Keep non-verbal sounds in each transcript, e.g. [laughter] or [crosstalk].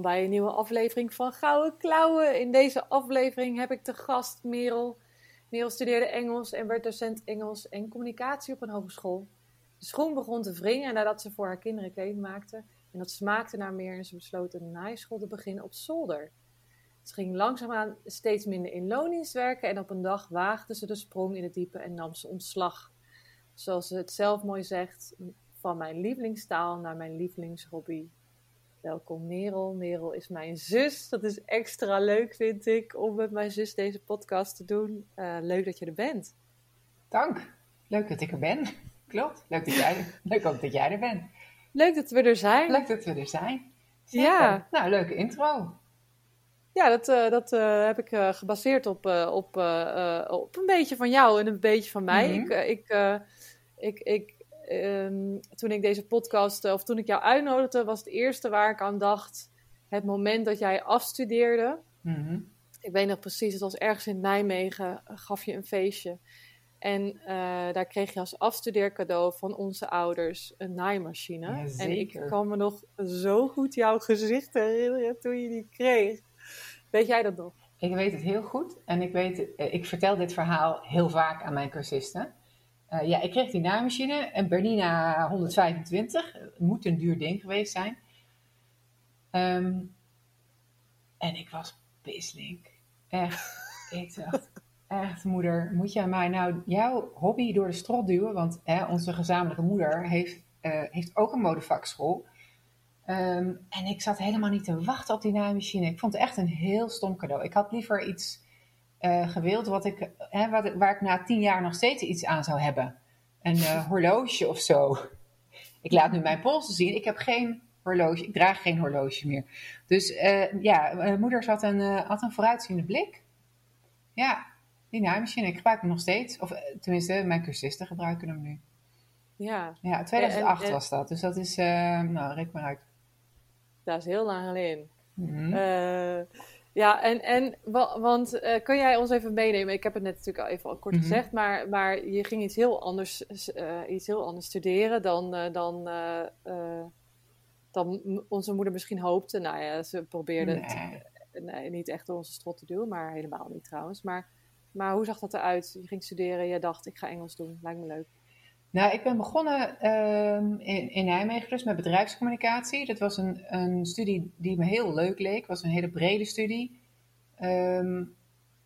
Bij een nieuwe aflevering van Gouden Klauwen. In deze aflevering heb ik te gast Merel. Merel studeerde Engels en werd docent Engels en communicatie op een hogeschool. De schoen begon te wringen nadat ze voor haar kinderen kleding maakte. En dat smaakte naar meer en ze besloot een naaischool te beginnen op zolder. Ze ging langzaamaan steeds minder in loondienst werken en op een dag waagde ze de sprong in het diepe en nam ze ontslag. Zoals ze het zelf mooi zegt, van mijn lievelingstaal naar mijn lievelingshobby. Welkom Merel. Merel is mijn zus. Dat is extra leuk, vind ik, om met mijn zus deze podcast te doen. Uh, leuk dat je er bent. Dank. Leuk dat ik er ben. [laughs] Klopt. Leuk, dat jij, leuk ook dat jij er bent. Leuk dat we er zijn. Leuk dat we er zijn. Zeker. Ja. Nou, leuke intro. Ja, dat, uh, dat uh, heb ik uh, gebaseerd op, op, op een beetje van jou en een beetje van mij. Mhm. Ik, ik, ik, ik, um, toen ik deze podcast, of toen ik jou uitnodigde, was het eerste waar ik aan dacht, het moment dat jij afstudeerde. Mhm. Ik weet nog precies, het was ergens in Nijmegen, gaf je een feestje. En daar kreeg je als afstudeercadeau van onze ouders een naaimachine. Ja, en ik kan me nog zo goed jouw gezicht herinneren toen je die kreeg. Weet jij dat nog? Ik weet het heel goed en ik, weet, eh, ik vertel dit verhaal heel vaak aan mijn cursisten. Uh, ja, ik kreeg die naaimachine, een Bernina 125. Het moet een duur ding geweest zijn. Um, en ik was pisslink. Echt. ik dacht, echt moeder, moet jij mij nou jouw hobby door de strot duwen? Want hè, onze gezamenlijke moeder heeft, uh, heeft ook een modevakschool. Um, en ik zat helemaal niet te wachten op die naaimachine. Ik vond het echt een heel stom cadeau. Ik had liever iets uh, gewild wat ik, hè, wat, waar ik na tien jaar nog steeds iets aan zou hebben. Een uh, [laughs] horloge of zo. Ik laat nu mijn polsen zien. Ik heb geen horloge. Ik draag geen horloge meer. Dus uh, ja, moeder had een, had een vooruitziende blik. Ja, die naaimachine. Ik gebruik hem nog steeds. Of tenminste, mijn cursisten gebruiken hem nu. Ja. Ja, 2008 En- en- was dat. Dus dat is, nou, reken maar uit. Dat is heel lang geleden. Eh, ja, en, en wa- want eh, kun jij ons even meenemen? Ik heb het net natuurlijk al even al kort Mhm. gezegd, maar, maar je ging iets heel anders, eh, iets heel anders studeren dan, eh, dan, dan onze moeder misschien hoopte. Nou ja, ze probeerde het nee, niet echt door onze strot te duwen, maar helemaal niet trouwens. Maar, maar hoe zag dat eruit? Je ging studeren, je dacht, ik ga Engels doen, lijkt me leuk. Nou, ik ben begonnen ehm, in, in Nijmegen dus met bedrijfscommunicatie. Dat was een, een studie die me heel leuk leek. Het was een hele brede studie. Ehm,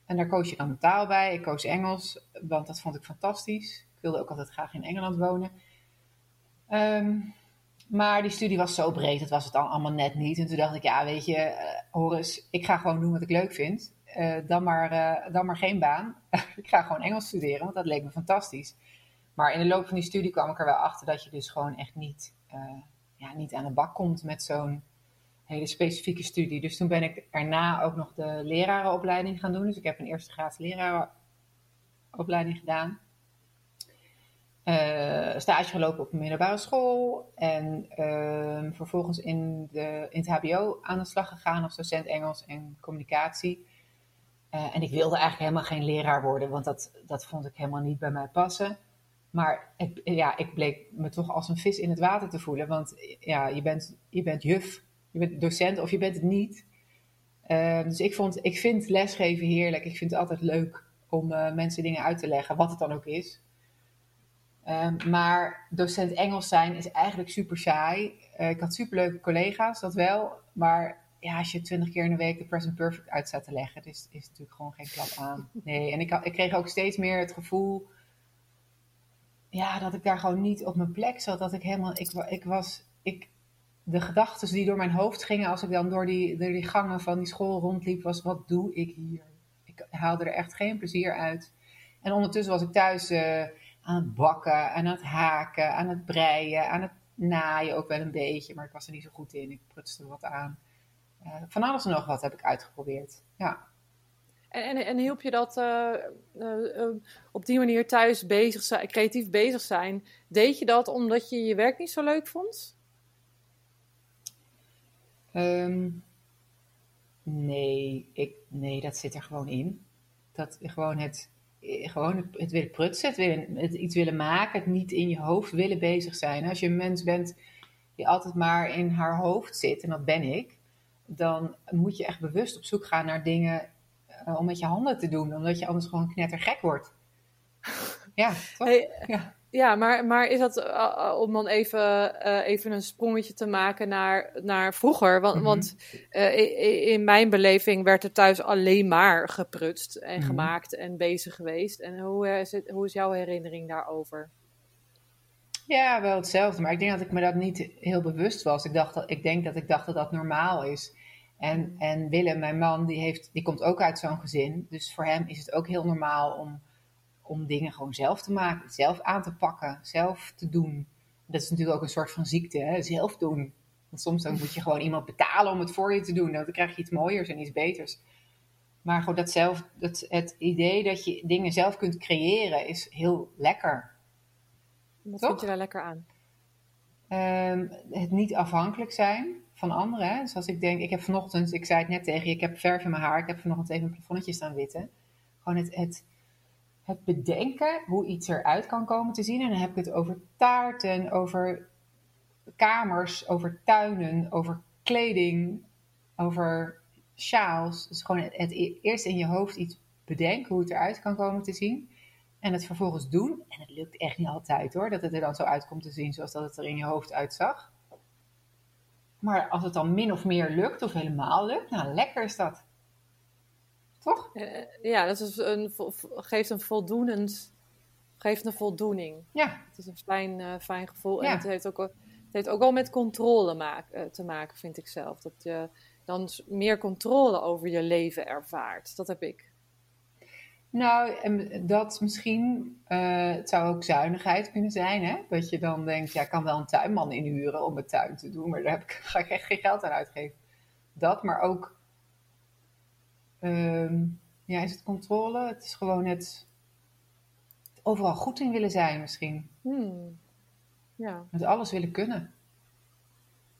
en daar koos je dan taal bij. Ik koos Engels, want dat vond ik fantastisch. Ik wilde ook altijd graag in Engeland wonen. Ehm, maar die studie was zo breed, dat was het dan allemaal net niet. En toen dacht ik, ja, weet je, eh, Horus, ik ga gewoon doen wat ik leuk vind. Eh, dan, maar, eh, dan maar geen baan. [laughs] ik ga gewoon Engels studeren, want dat leek me fantastisch. Maar in de loop van die studie kwam ik er wel achter dat je dus gewoon echt niet, uh, ja, niet aan de bak komt met zo'n hele specifieke studie. Dus toen ben ik erna ook nog de lerarenopleiding gaan doen. Dus ik heb een eerste graad lerarenopleiding gedaan. Uh, stage gelopen op een middelbare school. En uh, vervolgens in, de, in het HBO aan de slag gegaan als docent Engels en communicatie. Uh, en ik wilde eigenlijk helemaal geen leraar worden, want dat, dat vond ik helemaal niet bij mij passen. Maar ja, ik bleek me toch als een vis in het water te voelen. Want ja, je bent, je bent juf, je bent docent of je bent het niet. Uh, dus ik, vond, ik vind lesgeven heerlijk. Ik vind het altijd leuk om uh, mensen dingen uit te leggen, wat het dan ook is. Uh, maar docent Engels zijn is eigenlijk super saai. Uh, ik had superleuke collega's, dat wel. Maar ja, als je twintig keer in de week de present perfect uit staat te leggen, is, is natuurlijk gewoon geen klap aan. Nee, en ik, ik kreeg ook steeds meer het gevoel ja, dat ik daar gewoon niet op mijn plek zat. Dat ik helemaal, ik, ik was, ik, de gedachten die door mijn hoofd gingen als ik dan door die, door die gangen van die school rondliep, was wat doe ik hier? Ik haalde er echt geen plezier uit. En ondertussen was ik thuis uh, aan het bakken, aan het haken, aan het breien, aan het naaien ook wel een beetje, maar ik was er niet zo goed in. Ik prutste wat aan. Uh, van alles en nog wat heb ik uitgeprobeerd. Ja. En, en, en hielp je dat uh, uh, op die manier thuis bezig zijn, creatief bezig zijn? Deed je dat omdat je je werk niet zo leuk vond? Um, nee, ik, nee, dat zit er gewoon in. Dat gewoon het, gewoon het, het willen prutsen, het, willen, het iets willen maken, het niet in je hoofd willen bezig zijn. Als je een mens bent die altijd maar in haar hoofd zit, en dat ben ik, dan moet je echt bewust op zoek gaan naar dingen uh, om met je handen te doen, omdat je anders gewoon knettergek wordt. [laughs] Ja, toch? Hey, ja. ja. maar, maar is dat uh, om dan even, even een sprongetje te maken naar, naar vroeger? Want, mm -hmm. want in mijn beleving werd er thuis alleen maar geprutst en mm -hmm. gemaakt en bezig geweest. En hoe is, het, hoe is jouw herinnering daarover? Ja, wel hetzelfde. Maar ik denk dat ik me dat niet heel bewust was. Ik, dacht dat, ik denk dat ik dacht dat dat normaal is. En, en Willem, mijn man, die, heeft, die komt ook uit zo'n gezin. Dus voor hem is het ook heel normaal om, om dingen gewoon zelf te maken, zelf aan te pakken, zelf te doen. Dat is natuurlijk ook een soort van ziekte, hè? zelf doen. Want soms dan moet je gewoon iemand betalen om het voor je te doen. Dan krijg je iets mooiers en iets beters. Maar gewoon dat zelf, dat, het idee dat je dingen zelf kunt creëren is heel lekker. Wat Toch? vind je daar lekker aan? Um, het niet afhankelijk zijn van anderen. Dus als ik denk, ik heb vanochtend, ik zei het net tegen je, ik heb verf in mijn haar, ik heb vanochtend even een plafonnetje staan witten. Gewoon het, het, het bedenken hoe iets eruit kan komen te zien. En dan heb ik het over taarten, over kamers, over tuinen, over kleding, over sjaals. Dus gewoon het, het eerst in je hoofd iets bedenken hoe het eruit kan komen te zien. En het vervolgens doen. En het lukt echt niet altijd hoor, dat het er dan zo uit komt te zien zoals dat het er in je hoofd uitzag. Maar als het dan min of meer lukt, of helemaal lukt, nou lekker is dat. Toch? Ja, dat is een, geeft een voldoenend, geeft een voldoening. Ja. Het is een fijn, uh, fijn gevoel. Ja. En het heeft, ook, het heeft ook wel met controle maak, uh, te maken, vind ik zelf. Dat je dan meer controle over je leven ervaart. Dat heb ik. Nou, en dat misschien, uh, het zou ook zuinigheid kunnen zijn, hè? Dat je dan denkt, ja, ik kan wel een tuinman inhuren om mijn tuin te doen, maar daar heb ik, [laughs] ga ik echt geen geld aan uitgeven. Dat, maar ook, um, ja, is het controle? Het is gewoon het, overal goed in willen zijn misschien. Hmm. Ja. Met alles willen kunnen.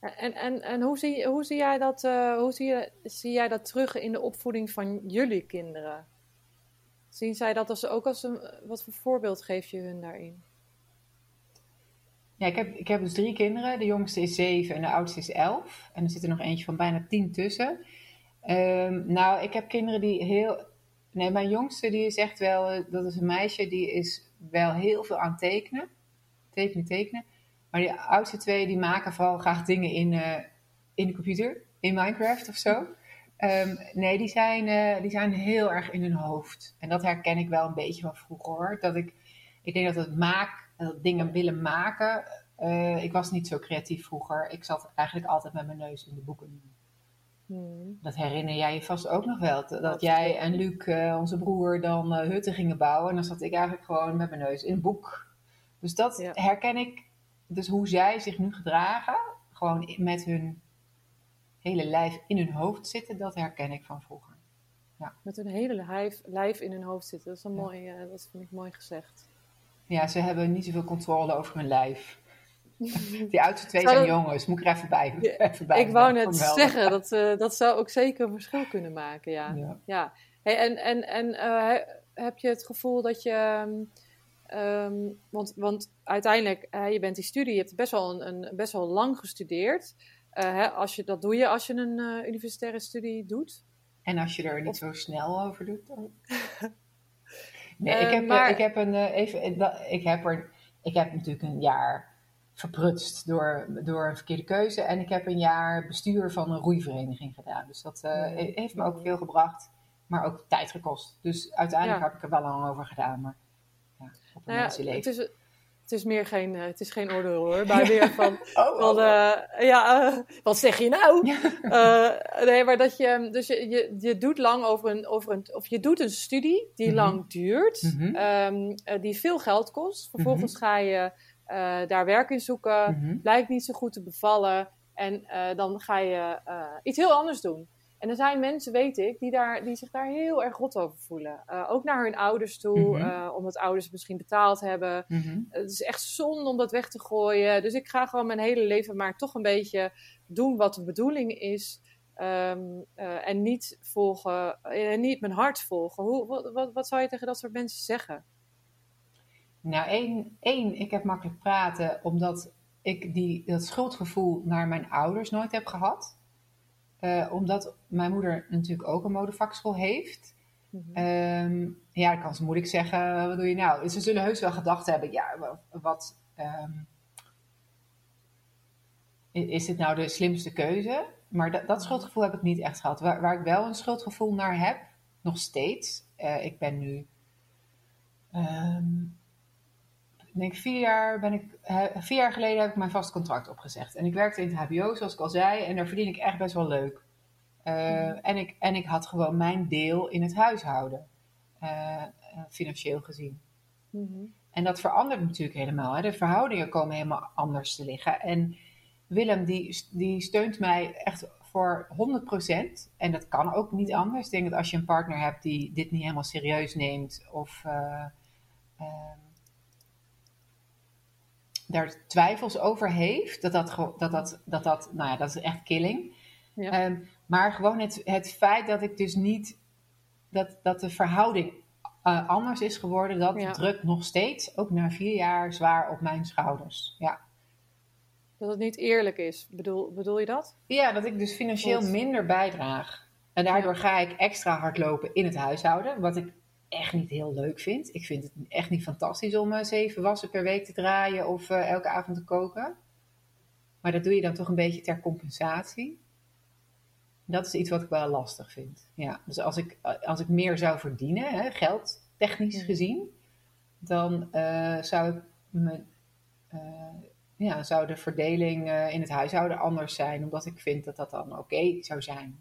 En, en, en hoe, zie, hoe, zie jij dat, uh, hoe zie, je, zie jij dat terug in de opvoeding van jullie kinderen? Zien zij dat als, ook als een. Wat voor voorbeeld geef je hun daarin? Ja, ik heb, ik heb dus drie kinderen. De jongste is zeven en de oudste is elf. En er zit er nog eentje van bijna tien tussen. Um, nou, ik heb kinderen die heel. Nee, mijn jongste die is echt wel. Dat is een meisje die is wel heel veel aan tekenen. Tekenen, tekenen. Maar die oudste twee die maken vooral graag dingen in, uh, in de computer. In Minecraft of zo. Um, nee, die zijn, uh, die zijn heel erg in hun hoofd. En dat herken ik wel een beetje van vroeger hoor. Dat ik, ik denk dat het maak, dat dingen willen maken. Uh, ik was niet zo creatief vroeger. Ik zat eigenlijk altijd met mijn neus in de boeken. Hmm. Dat herinner jij je vast ook nog wel. Dat, dat jij en Luc, uh, onze broer, dan hutten gingen bouwen. En dan zat ik eigenlijk gewoon met mijn neus in een boek. Dus dat ja. herken ik. Dus hoe zij zich nu gedragen, gewoon met hun hele lijf in hun hoofd zitten, dat herken ik van vroeger. Ja. Met hun hele lijf, lijf in hun hoofd zitten, dat is een ja. mooi, uh, dat vind ik mooi gezegd. Ja, ze hebben niet zoveel controle over hun lijf. [laughs] Die oudste twee zijn jongens, moet ik er even bij. [laughs] Even bij ik wou net zeggen, dat, uh, dat zou ook zeker een verschil kunnen maken, ja. ja. ja. Hey, en en, en uh, heb je het gevoel dat je... Um, want, want uiteindelijk, uh, je bent die studie, je hebt best wel, een, een, best wel lang gestudeerd. Uh, hè, als je, dat doe je als je een uh, universitaire studie doet. En als je er niet of... zo snel over doet dan? [laughs] nee, ik, heb, maar... ik, heb een, even, ik, heb er, ik heb natuurlijk een jaar verprutst door, door een verkeerde keuze. En ik heb een jaar bestuur van een roeivereniging gedaan. Dus dat uh, heeft me ook veel gebracht, maar ook tijd gekost. Dus uiteindelijk ja. heb ik er wel lang over gedaan. Maar ja, op een nou ja, het is, het is meer geen, uh, het is geen oordeel hoor. Maar weer [laughs] van, oh, van uh, ja, uh, wat zeg je nou? [laughs] nee, maar dat je, dus je, je, je doet lang over een, over een, of je doet een studie die mm -hmm. lang duurt, mm -hmm. um, die veel geld kost. Vervolgens mm -hmm. ga je eh, daar werk in zoeken, Mhm. blijkt niet zo goed te bevallen en eh, dan ga je eh, iets heel anders doen. En er zijn mensen, weet ik, die, daar, die zich daar heel erg rot over voelen. Eh, ook naar hun ouders toe, Mhm. eh, omdat ouders het misschien betaald hebben. Mhm. Het is echt zonde om dat weg te gooien. Dus ik ga gewoon mijn hele leven maar toch een beetje doen wat de bedoeling is. Ehm, eh, en niet volgen, en niet mijn hart volgen. Hoe, wat, wat, wat zou je tegen dat soort mensen zeggen? Nou, één, één, ik heb makkelijk praten omdat ik die, dat schuldgevoel naar mijn ouders nooit heb gehad. Eh, omdat mijn moeder natuurlijk ook een modevakschool heeft. Ehm, ja, dan kan ze moeilijk zeggen, wat doe je nou? Ze zullen heus wel gedacht hebben, ja, wa- wat... ehm, is dit nou de slimste keuze? Maar dat, dat schuldgevoel heb ik niet echt gehad. Waar, waar ik wel een schuldgevoel naar heb, nog steeds. eh, ik ben nu... ehm, ik denk vier jaar, ben ik, vier jaar geleden heb ik mijn vast contract opgezegd. En ik werkte in het HBO, zoals ik al zei, en daar verdien ik echt best wel leuk. Eh, en, ik, en ik had gewoon mijn deel in het huishouden, eh, eh, financieel gezien. Mhm. En dat verandert natuurlijk helemaal. Hè. De verhoudingen komen helemaal anders te liggen. En Willem, die, die steunt mij echt voor 100%. En dat kan ook niet anders. Ik denk dat als je een partner hebt die dit niet helemaal serieus neemt of eh, ehm, daar twijfels over heeft, dat dat, dat, dat, dat, dat, nou ja, dat is echt killing. Ja. Ehm, maar gewoon het, het feit dat ik dus niet, dat, dat de verhouding eh, anders is geworden, dat Ja. drukt nog steeds, ook na vier jaar, zwaar op mijn schouders. Ja. Dat het niet eerlijk is. Bedoel, bedoel je dat? ja, dat ik dus financieel minder bijdraag. En daardoor ga ik extra hard lopen in het huishouden, wat ik echt niet heel leuk vind. Ik vind het echt niet fantastisch om eh, zeven wassen per week te draaien of eh, elke avond te koken. Maar dat doe je dan toch een beetje ter compensatie. Dat is iets wat ik wel lastig vind. Ja, dus als ik, als ik meer zou verdienen, hè, geld technisch Mhm. gezien, dan eh, zou, ik me, eh, ja, zou de verdeling eh, in het huishouden anders zijn, omdat ik vind dat dat dan oké zou zijn.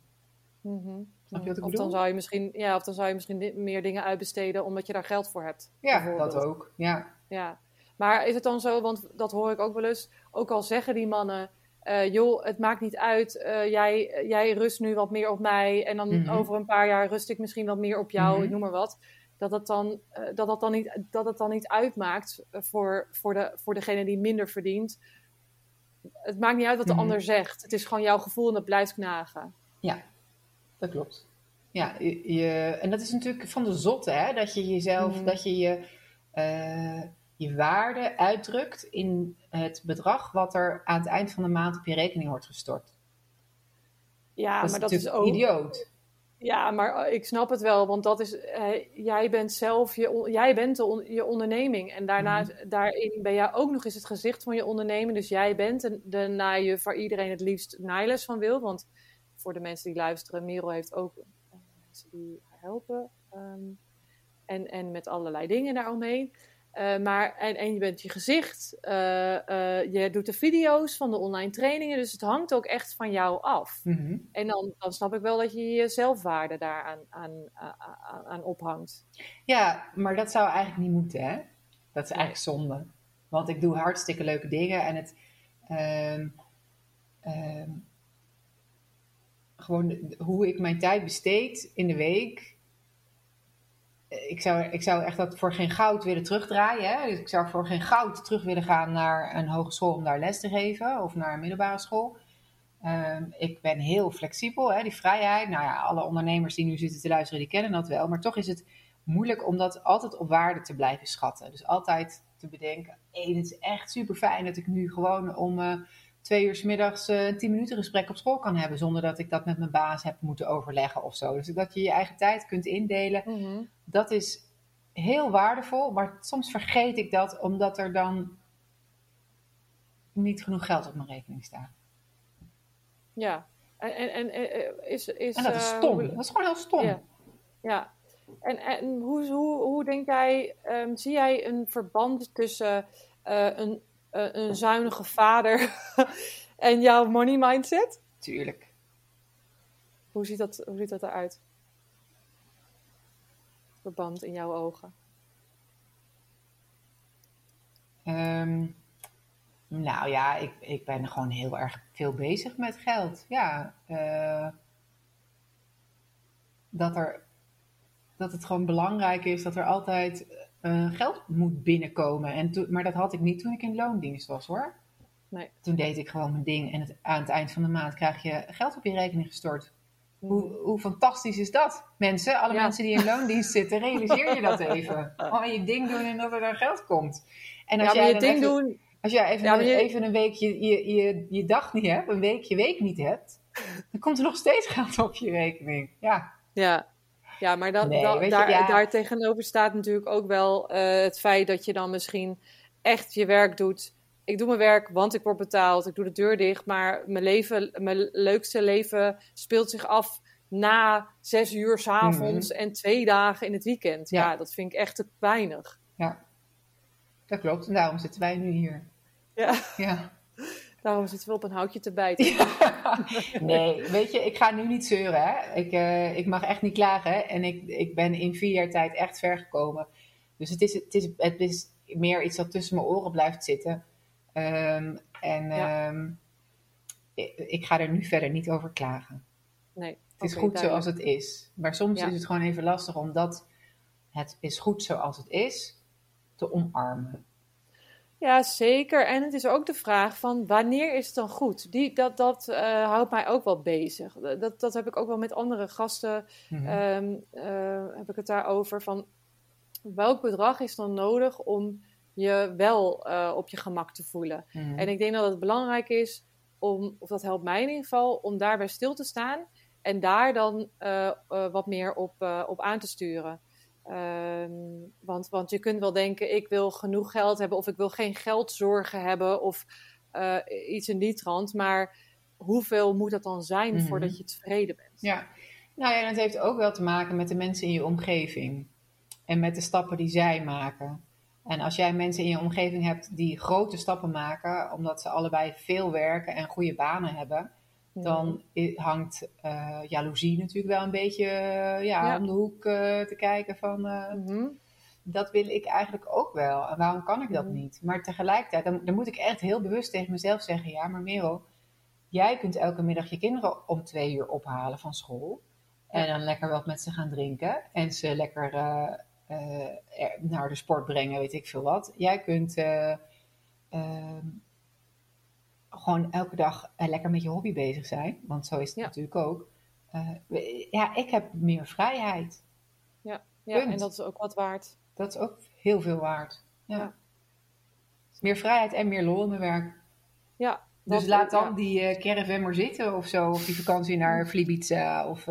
Mhm. Snap je wat ik of bedoel? dan zou je misschien, ja, of dan zou je misschien meer dingen uitbesteden omdat je daar geld voor hebt. Ja, dat ook. Ja. Ja, maar is het dan zo, want dat hoor ik ook wel eens, ook al zeggen die mannen, eh, joh, het maakt niet uit, eh, jij, jij rust nu wat meer op mij en dan Mhm. over een paar jaar rust ik misschien wat meer op jou, Mhm. ik noem maar wat. Dat het dan, eh, dat dat dan, niet, dat het dan niet uitmaakt voor, voor, de, voor degene die minder verdient. Het maakt niet uit wat de Mhm. ander zegt. Het is gewoon jouw gevoel en dat blijft knagen. Ja, dat klopt. Ja, je, je- en dat is natuurlijk van de zotte, hè? Dat je jezelf, Mhm. dat je je, eh, je waarde uitdrukt in het bedrag wat er aan het eind van de maand op je rekening wordt gestort. Ja, dat maar dat is ook. idioot. Ja, maar eh, ik snap het wel, want dat is, eh, jij bent zelf, je, jij bent on- je onderneming. En daarna, daarin ben jij ook nog eens het gezicht van je onderneming. Dus jij bent de, de naaier waar iedereen het liefst naailes van wil. Want voor de mensen die luisteren, Merel heeft ook eh, mensen die haar helpen. ehm, en, en met allerlei dingen daaromheen. Eh, maar, en, en je bent je gezicht. eh, je doet de video's van de online trainingen. Dus het hangt ook echt van jou af. Mhm. En dan, dan snap ik wel dat je je zelfwaarde aan, aan, aan, aan ophangt. Ja, maar dat zou eigenlijk niet moeten, hè? Dat is eigenlijk zonde. Want ik doe hartstikke leuke dingen en het. ehm, ehm, gewoon hoe ik mijn tijd besteed in de week. Ik zou, ik zou echt dat voor geen goud willen terugdraaien. Hè? Dus ik zou voor geen goud terug willen gaan naar een hogeschool om daar les te geven of naar een middelbare school. Ehm, ik ben heel flexibel, hè? die vrijheid. Nou ja, alle ondernemers die nu zitten te luisteren, die kennen dat wel. Maar toch is het moeilijk om dat altijd op waarde te blijven schatten. Dus altijd te bedenken, hé, het is echt super fijn dat ik nu gewoon om eh, twee uur 's middags eh, een tien minuten gesprek op school kan hebben. Zonder dat ik dat met mijn baas heb moeten overleggen of zo. Dus dat je je eigen tijd kunt indelen, dat is heel waardevol. Maar soms vergeet ik dat omdat er dan niet genoeg geld op mijn rekening staat. Ja. En, en, en eh, is, is, En dat is eh, stom. Dat is gewoon heel stom. Ja. ja. En, en hoe, hoe, hoe denk jij, ehm, zie jij een verband tussen eh, een, eh, een zuinige vader [laughs] en jouw money mindset? Tuurlijk. Hoe ziet dat, hoe ziet dat eruit? Verband in jouw ogen. Ehm, Nou ja, ik, ik ben gewoon heel erg veel bezig met geld. Ja, eh, dat, er, dat het gewoon belangrijk is dat er altijd eh, geld moet binnenkomen. En maar dat had ik niet toen ik in loondienst was hoor. Nee. Toen deed ik gewoon mijn ding en het, aan het eind van de maand krijg je geld op je rekening gestort. Hoe, hoe fantastisch is dat? Mensen, alle Ja. mensen die in [laughs] loondienst zitten, realiseer je dat even. Gewoon je ding doen en dat er dan geld komt. En als jij je ding even- doen. als jij even, Ja, maar je- even een week je, je, je, je dag niet hebt, een week je week niet hebt, dan komt er nog steeds geld op je rekening. Ja, Ja, ja maar dat, Nee, je, daar, ja. daar tegenover staat natuurlijk ook wel eh, het feit dat je dan misschien echt je werk doet. Ik doe mijn werk, want ik word betaald. Ik doe de deur dicht. Maar mijn, leven, mijn leukste leven speelt zich af na zes uur s'avonds en twee dagen in het weekend. Ja. Mhm. Ja. dat vind ik echt te weinig. ja, dat klopt. En daarom zitten wij nu hier. Ja, Ja. [laughs] daarom zitten we op een houtje te bijten. [laughs] Nee, weet je, ik ga nu niet zeuren. Hè? Ik, eh, ik mag echt niet klagen. En ik, ik ben in vier jaar tijd echt ver gekomen. Dus het is, het is, het is meer iets dat tussen mijn oren blijft zitten. Ehm, en Ja. ehm, ik, ik ga er nu verder niet over klagen. Nee, Het is goed duidelijk. zoals het is. Maar soms Ja. is het gewoon even lastig omdat het is goed zoals het is te omarmen. Ja, zeker. En het is ook de vraag van wanneer is het dan goed? Die, dat dat eh, houdt mij ook wel bezig. Dat, dat heb ik ook wel met andere gasten. Mhm. ehm, eh, heb ik het daarover van welk bedrag is dan nodig om je wel eh, op je gemak te voelen? Mhm. En ik denk dat het belangrijk is om, of dat helpt mij in ieder geval, om daarbij stil te staan en daar dan wat meer op, op aan te sturen. Ehm, want, want je kunt wel denken, ik wil genoeg geld hebben of ik wil geen geldzorgen hebben of eh, iets in die trant. Maar hoeveel moet dat dan zijn Mhm. voordat je tevreden bent? Ja, nou ja, en het heeft ook wel te maken met de mensen in je omgeving. En met de stappen die zij maken. En als jij mensen in je omgeving hebt die grote stappen maken, omdat ze allebei veel werken en goede banen hebben, dan hangt eh jaloezie natuurlijk wel een beetje eh, ja, Ja. om de hoek eh, te kijken van Mhm. dat wil ik eigenlijk ook wel. En waarom kan ik dat Mhm. niet? Maar tegelijkertijd, dan, dan moet ik echt heel bewust tegen mezelf zeggen: ja, maar Merel, jij kunt elke middag je kinderen om twee uur ophalen van school. En dan lekker wat met ze gaan drinken. En ze lekker naar de sport brengen, weet ik veel wat. Jij kunt eh, ehm, gewoon elke dag eh, lekker met je hobby bezig zijn. Want zo is het Ja. natuurlijk ook. Eh, ja, ik heb meer vrijheid. Ja, Punt. en dat is ook wat waard. Dat is ook heel veel waard. Ja. Ja. Meer vrijheid en meer lol in mijn werk. Ja, Dus dat- laat dan ja. die eh, caravan maar zitten of zo. Of die vakantie naar Flibiza of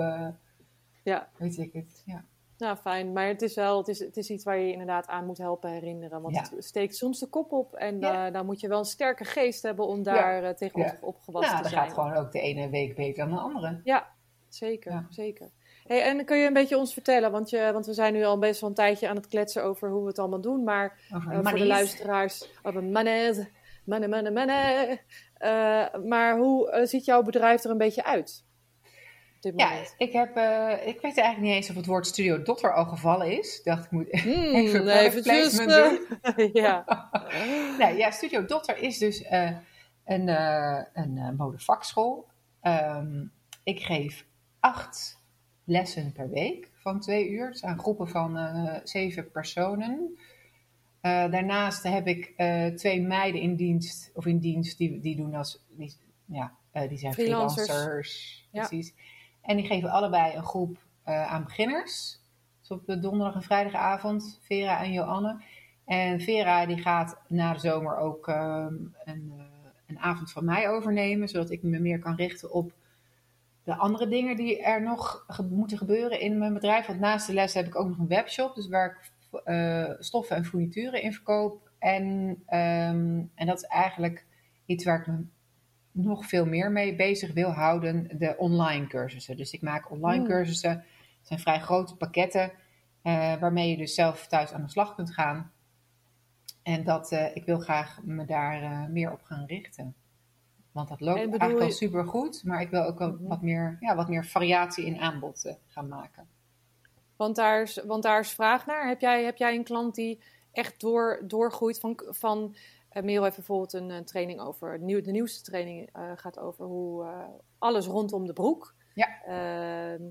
Ja. weet ik het. Ja. Nou, fijn. Maar het is wel, het is, het is iets waar je je inderdaad aan moet helpen herinneren. Want Ja. het steekt soms de kop op. En Ja. eh, dan moet je wel een sterke geest hebben om daar eh, tegen Ja. op, opgewassen Nou, te zijn. gaat gewoon ook de ene week beter dan de andere. Ja, zeker. Ja. zeker. Hey, en kun je een beetje ons vertellen, want, je, want we zijn nu al best wel een tijdje aan het kletsen over hoe we het allemaal doen. Maar Over eh, voor de luisteraars, over mannen, mannen, mannen. Eh, maar hoe ziet jouw bedrijf er een beetje uit? Op dit Ja, moment. ik, heb, eh, ik weet eigenlijk niet eens of het woord Studio Dotter al gevallen is. Ik dacht, ik moet [laughs] Hmm, even eventjes, placement eh, doen. [laughs] ja. [laughs] Nee, ja, Studio Dotter is dus eh, een, eh een modevakschool. Ehm, ik geef acht lessen per week van twee uur. Het zijn groepen van eh, zeven personen. Eh, daarnaast heb ik eh, twee meiden in dienst, of in dienst, die, die doen als, die, ja, eh, die zijn Freelancers. freelancers. Ja. Precies. En die geven allebei een groep eh, aan beginners. Dus op de donderdag en vrijdagavond, Vera en Joanne. En Vera die gaat na de zomer ook ehm, een, eh, een avond van mij overnemen, zodat ik me meer kan richten op de andere dingen die er nog moeten gebeuren in mijn bedrijf. Want naast de les heb ik ook nog een webshop, dus waar ik eh, stoffen en fournituren in verkoop. En, ehm, en dat is eigenlijk iets waar ik me nog veel meer mee bezig wil houden, de online cursussen. Dus ik maak online Hmm. cursussen, het zijn vrij grote pakketten, eh, waarmee je dus zelf thuis aan de slag kunt gaan. En dat, eh, ik wil graag me daar eh, meer op gaan richten. Want dat loopt eigenlijk al je- super goed, maar ik wil ook wel Mhm. wat, meer, ja, wat meer variatie in aanbod gaan maken. Want daar is, want daar is vraag naar. Heb jij, heb jij een klant die echt door, doorgroeit van, van En Merel heeft bijvoorbeeld een, een training over, nieuw, de nieuwste training gaat over hoe alles rondom de broek. Ja. Ehm,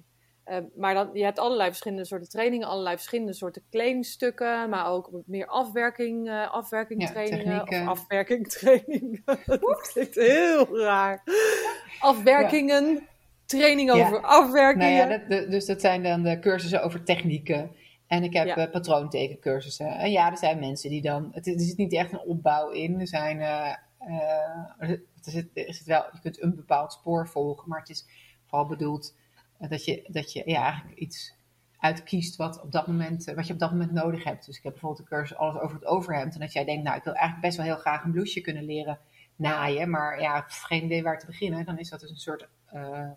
maar dan, je hebt allerlei verschillende soorten trainingen, allerlei verschillende soorten kledingstukken, maar ook meer afwerking, uh, afwerking Ja, trainingen. of afwerking training. [laughs] dat klinkt heel raar. Afwerkingen, training over afwerkingen. Nou ja, dat, dus dat zijn dan de cursussen over technieken. En ik heb Ja. eh, patroontekencursussen. En ja, er zijn mensen die dan... Het, is- er zit niet echt een opbouw in. Er zijn... eh, eh, er zit, er zit wel, je kunt een bepaald spoor volgen. Maar het is vooral bedoeld eh, dat je, dat je ja, eigenlijk iets uitkiest wat, op dat moment, eh, wat je op dat moment nodig hebt. Dus ik heb bijvoorbeeld een cursus alles over het overhemd. En dat jij denkt, nou, ik wil eigenlijk best wel heel graag een blouseje kunnen leren naaien. Maar ja, geen idee waar te beginnen. Dan is dat dus een soort eh,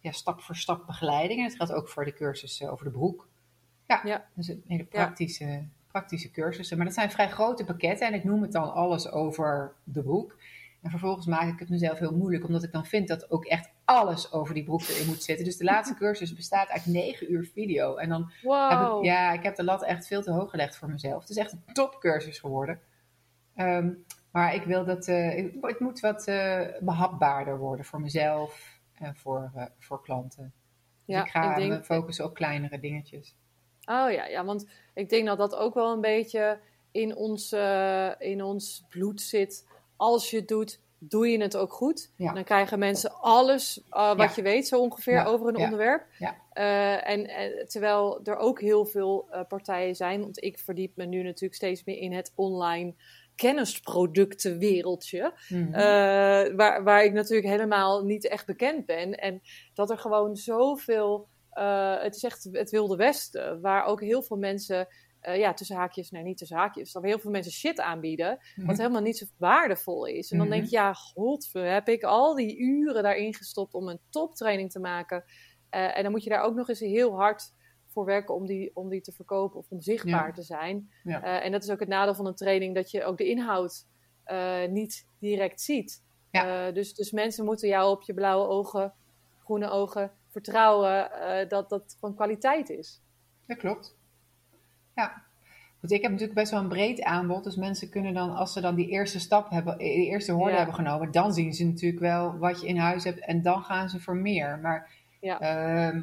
ja, stap voor stap begeleiding. En dat geldt ook voor de cursus eh, over de broek. Ja, Ja. dus een hele praktische, praktische cursussen. Maar dat zijn vrij grote pakketten. En ik noem het dan alles over de broek. En vervolgens maak ik het mezelf heel moeilijk. Omdat ik dan vind dat ook echt alles over die broek erin moet zitten. Dus de laatste [laughs] cursus bestaat uit negen uur video. En dan wow. heb ik, ja, ik heb de lat echt veel te hoog gelegd voor mezelf. Het is echt een topcursus geworden. Ehm, maar ik wil dat, eh, ik- het moet wat eh, behapbaarder worden voor mezelf en voor, eh, voor klanten. Dus Ja, ik ga ik denk- me focussen op kleinere dingetjes. Oh ja, ja, want ik denk dat dat ook wel een beetje in ons, eh, in ons bloed zit. Als je het doet, doe je het ook goed. Ja. Dan krijgen mensen alles eh, wat Ja. je weet, zo ongeveer, Ja, over een onderwerp. Eh, en, en terwijl er ook heel veel partijen zijn, want ik verdiep me nu natuurlijk steeds meer in het online kennisproductenwereldje. Mhm. Waar, waar ik natuurlijk helemaal niet echt bekend ben. En dat er gewoon zoveel. Eh, het is echt het Wilde Westen, waar ook heel veel mensen. eh, ja, tussen haakjes, nee, niet tussen haakjes. Dat heel veel mensen shit aanbieden, wat Mhm. helemaal niet zo waardevol is. En dan denk je, ja, godver, heb ik al die uren daarin gestopt om een toptraining te maken. Eh, en dan moet je daar ook nog eens heel hard voor werken om die, om die te verkopen of om zichtbaar Ja. te zijn. Ja. En dat is ook het nadeel van een training, dat je ook de inhoud niet direct ziet. Ja. Dus, dus mensen moeten jou op je blauwe ogen, groene ogen vertrouwen eh, dat dat van kwaliteit is. Dat klopt. Ja. Goed, ik heb natuurlijk best wel een breed aanbod. Dus mensen kunnen dan, als ze dan die eerste stap hebben, die eerste hoorde Ja. hebben genomen, dan zien ze natuurlijk wel wat je in huis hebt en dan gaan ze voor meer. Maar Ja. ehm,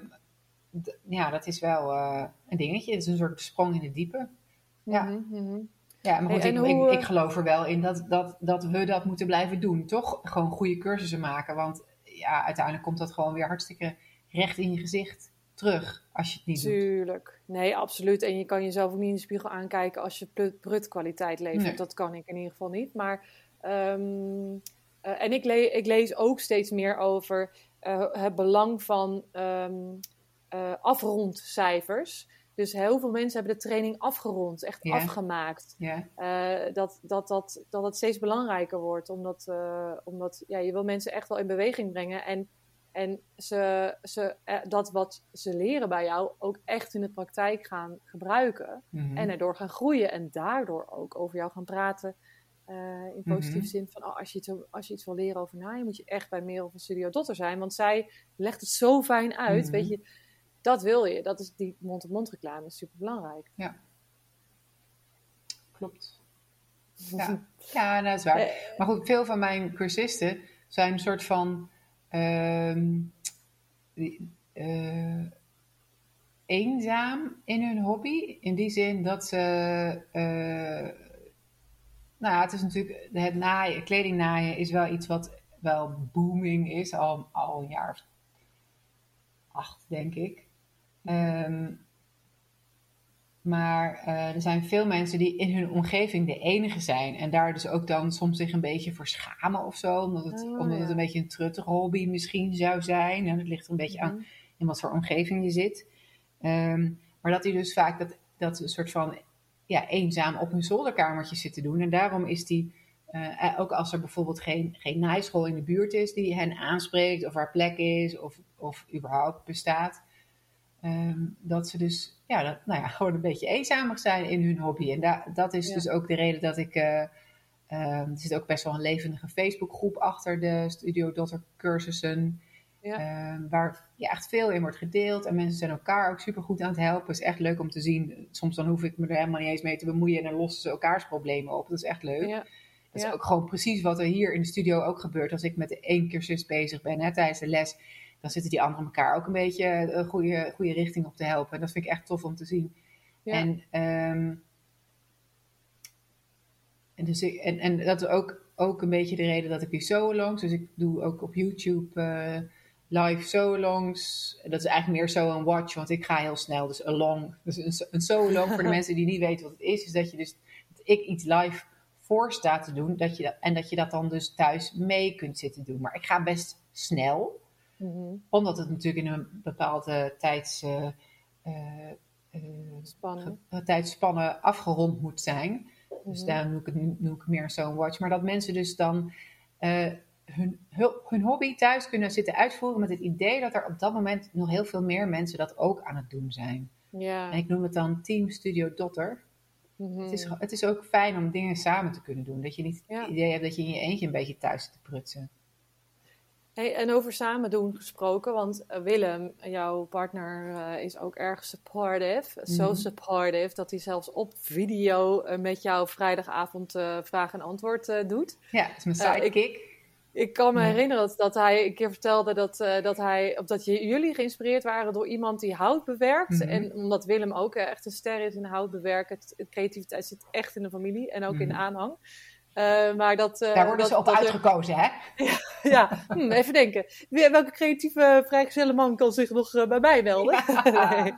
ja, dat is wel eh, een dingetje. Het is een soort sprong in het diepe. Ja. Mhm, mhm. Ja, maar goed, Hey, ik, hoe, ik, eh, ik geloof er wel in dat, dat, dat we dat moeten blijven doen. Toch gewoon goede cursussen maken. Want ja, uiteindelijk komt dat gewoon weer hartstikke recht in je gezicht terug als je het niet doet. Tuurlijk. Nee, absoluut. En je kan jezelf ook niet in de spiegel aankijken als je prut, prut kwaliteit levert. Nee. Dat kan ik in ieder geval niet. Maar, ehm, eh, en ik, le- ik lees ook steeds meer over eh, het belang van ehm, eh, afrondcijfers. Dus heel veel mensen hebben de training afgerond, echt afgemaakt. Dat, dat, dat, dat het steeds belangrijker wordt. Omdat, omdat ja, je wil mensen echt wel in beweging brengen. En, en ze, ze, eh, dat wat ze leren bij jou ook echt in de praktijk gaan gebruiken. mhm. En erdoor gaan groeien. En daardoor ook over jou gaan praten. eh, in positieve Mhm. zin van oh, als, je iets, als je iets wil leren over naaien, moet je echt bij Merel van Studio Dotter zijn. Want zij legt het zo fijn uit. Mhm. Weet je, dat wil je. Dat is die mond-op-mond reclame is super belangrijk. klopt. Ja, ja nou, dat is waar. Eh, Maar goed, veel van mijn cursisten zijn een soort van eenzaam in hun hobby. In die zin dat ze. eh, nou ja, het is natuurlijk. Het naaien, kleding naaien is wel iets wat wel booming is, al, al een jaar of acht, denk ik. Ehm, maar eh, er zijn veel mensen die in hun omgeving de enige zijn. En daar dus ook dan soms zich een beetje voor schamen of zo. Omdat het, Oh, omdat ja. het een beetje een truttige hobby misschien zou zijn. En het ligt er een beetje aan mhm. in wat voor omgeving je zit. Ehm, maar dat die dus vaak dat, dat een soort van ja, eenzaam op hun zolderkamertje zitten doen. En daarom is die, eh, eh, ook als er bijvoorbeeld geen, geen naaischool in de buurt is die hen aanspreekt, of waar plek is, of, of überhaupt bestaat. ehm, dat ze dus ja, dat, nou ja, gewoon een beetje eenzamer zijn in hun hobby. En da- dat is Ja. dus ook de reden dat ik. eh, ehm, er zit ook best wel een levendige Facebookgroep achter de Studio Dotter cursussen. Ja. Ehm, waar ja, echt veel in wordt gedeeld. En mensen zijn elkaar ook super goed aan het helpen. Het is echt leuk om te zien. Soms dan hoef ik me er helemaal niet eens mee te bemoeien. En dan lossen ze elkaars problemen op. Dat is echt leuk. Ja. Dat is ook gewoon precies wat er hier in de studio ook gebeurt. Als ik met de één cursus bezig ben hè, tijdens de les, dan zitten die anderen elkaar ook een beetje de goede, goede richting op te helpen. En dat vind ik echt tof om te zien. Ja. En, ehm, en, dus ik, en, en dat is ook, ook een beetje de reden dat ik die solo-longs, dus ik doe ook op YouTube eh, live solo-longs. Dat is eigenlijk meer zo een watch, want ik ga heel snel, dus along. Dus een, een solo-long voor de [laughs] mensen die niet weten wat het is, is dat je dus, dat ik iets live voor sta te doen, dat je, dat- en dat je dat dan dus thuis mee kunt zitten doen. Maar ik ga best snel, Mhm. omdat het natuurlijk in een bepaalde tijds... tijdspannen afgerond moet zijn. Dus Mhm. daarom noem ik het nu- noem ik meer zo'n watch. Maar dat mensen dus dan hun, hu- hun hobby thuis kunnen zitten uitvoeren met het idee dat er op dat moment nog heel veel meer mensen dat ook aan het doen zijn. Ja. En ik noem het dan Team Studio Dotter. Mhm. Het, is, het is ook fijn om dingen samen te kunnen doen. Dat je niet Ja. het idee hebt dat je in je eentje een beetje thuis zit te prutsen. Hey, en over samen doen gesproken, want eh, Willem, jouw partner, eh, is ook erg supportive. Zo Mhm. supportive dat hij zelfs op video eh, met jou vrijdagavond eh, vraag en antwoord doet. Ja, dat is mijn Eh, ik- sidekick. Ik kan me herinneren dat, dat hij een keer vertelde dat, dat, hij, of dat jullie geïnspireerd waren door iemand die hout bewerkt. Mhm. En omdat Willem ook echt een ster is in hout bewerken, creativiteit zit echt in de familie en ook in de Mhm. aanhang. Eh, maar dat, eh, Daar worden dat, ze op dat er- uitgekozen, hè? [laughs] ja, hm, even denken. Welke creatieve vrijgezelle man kan zich nog eh, bij mij melden? [laughs] nee.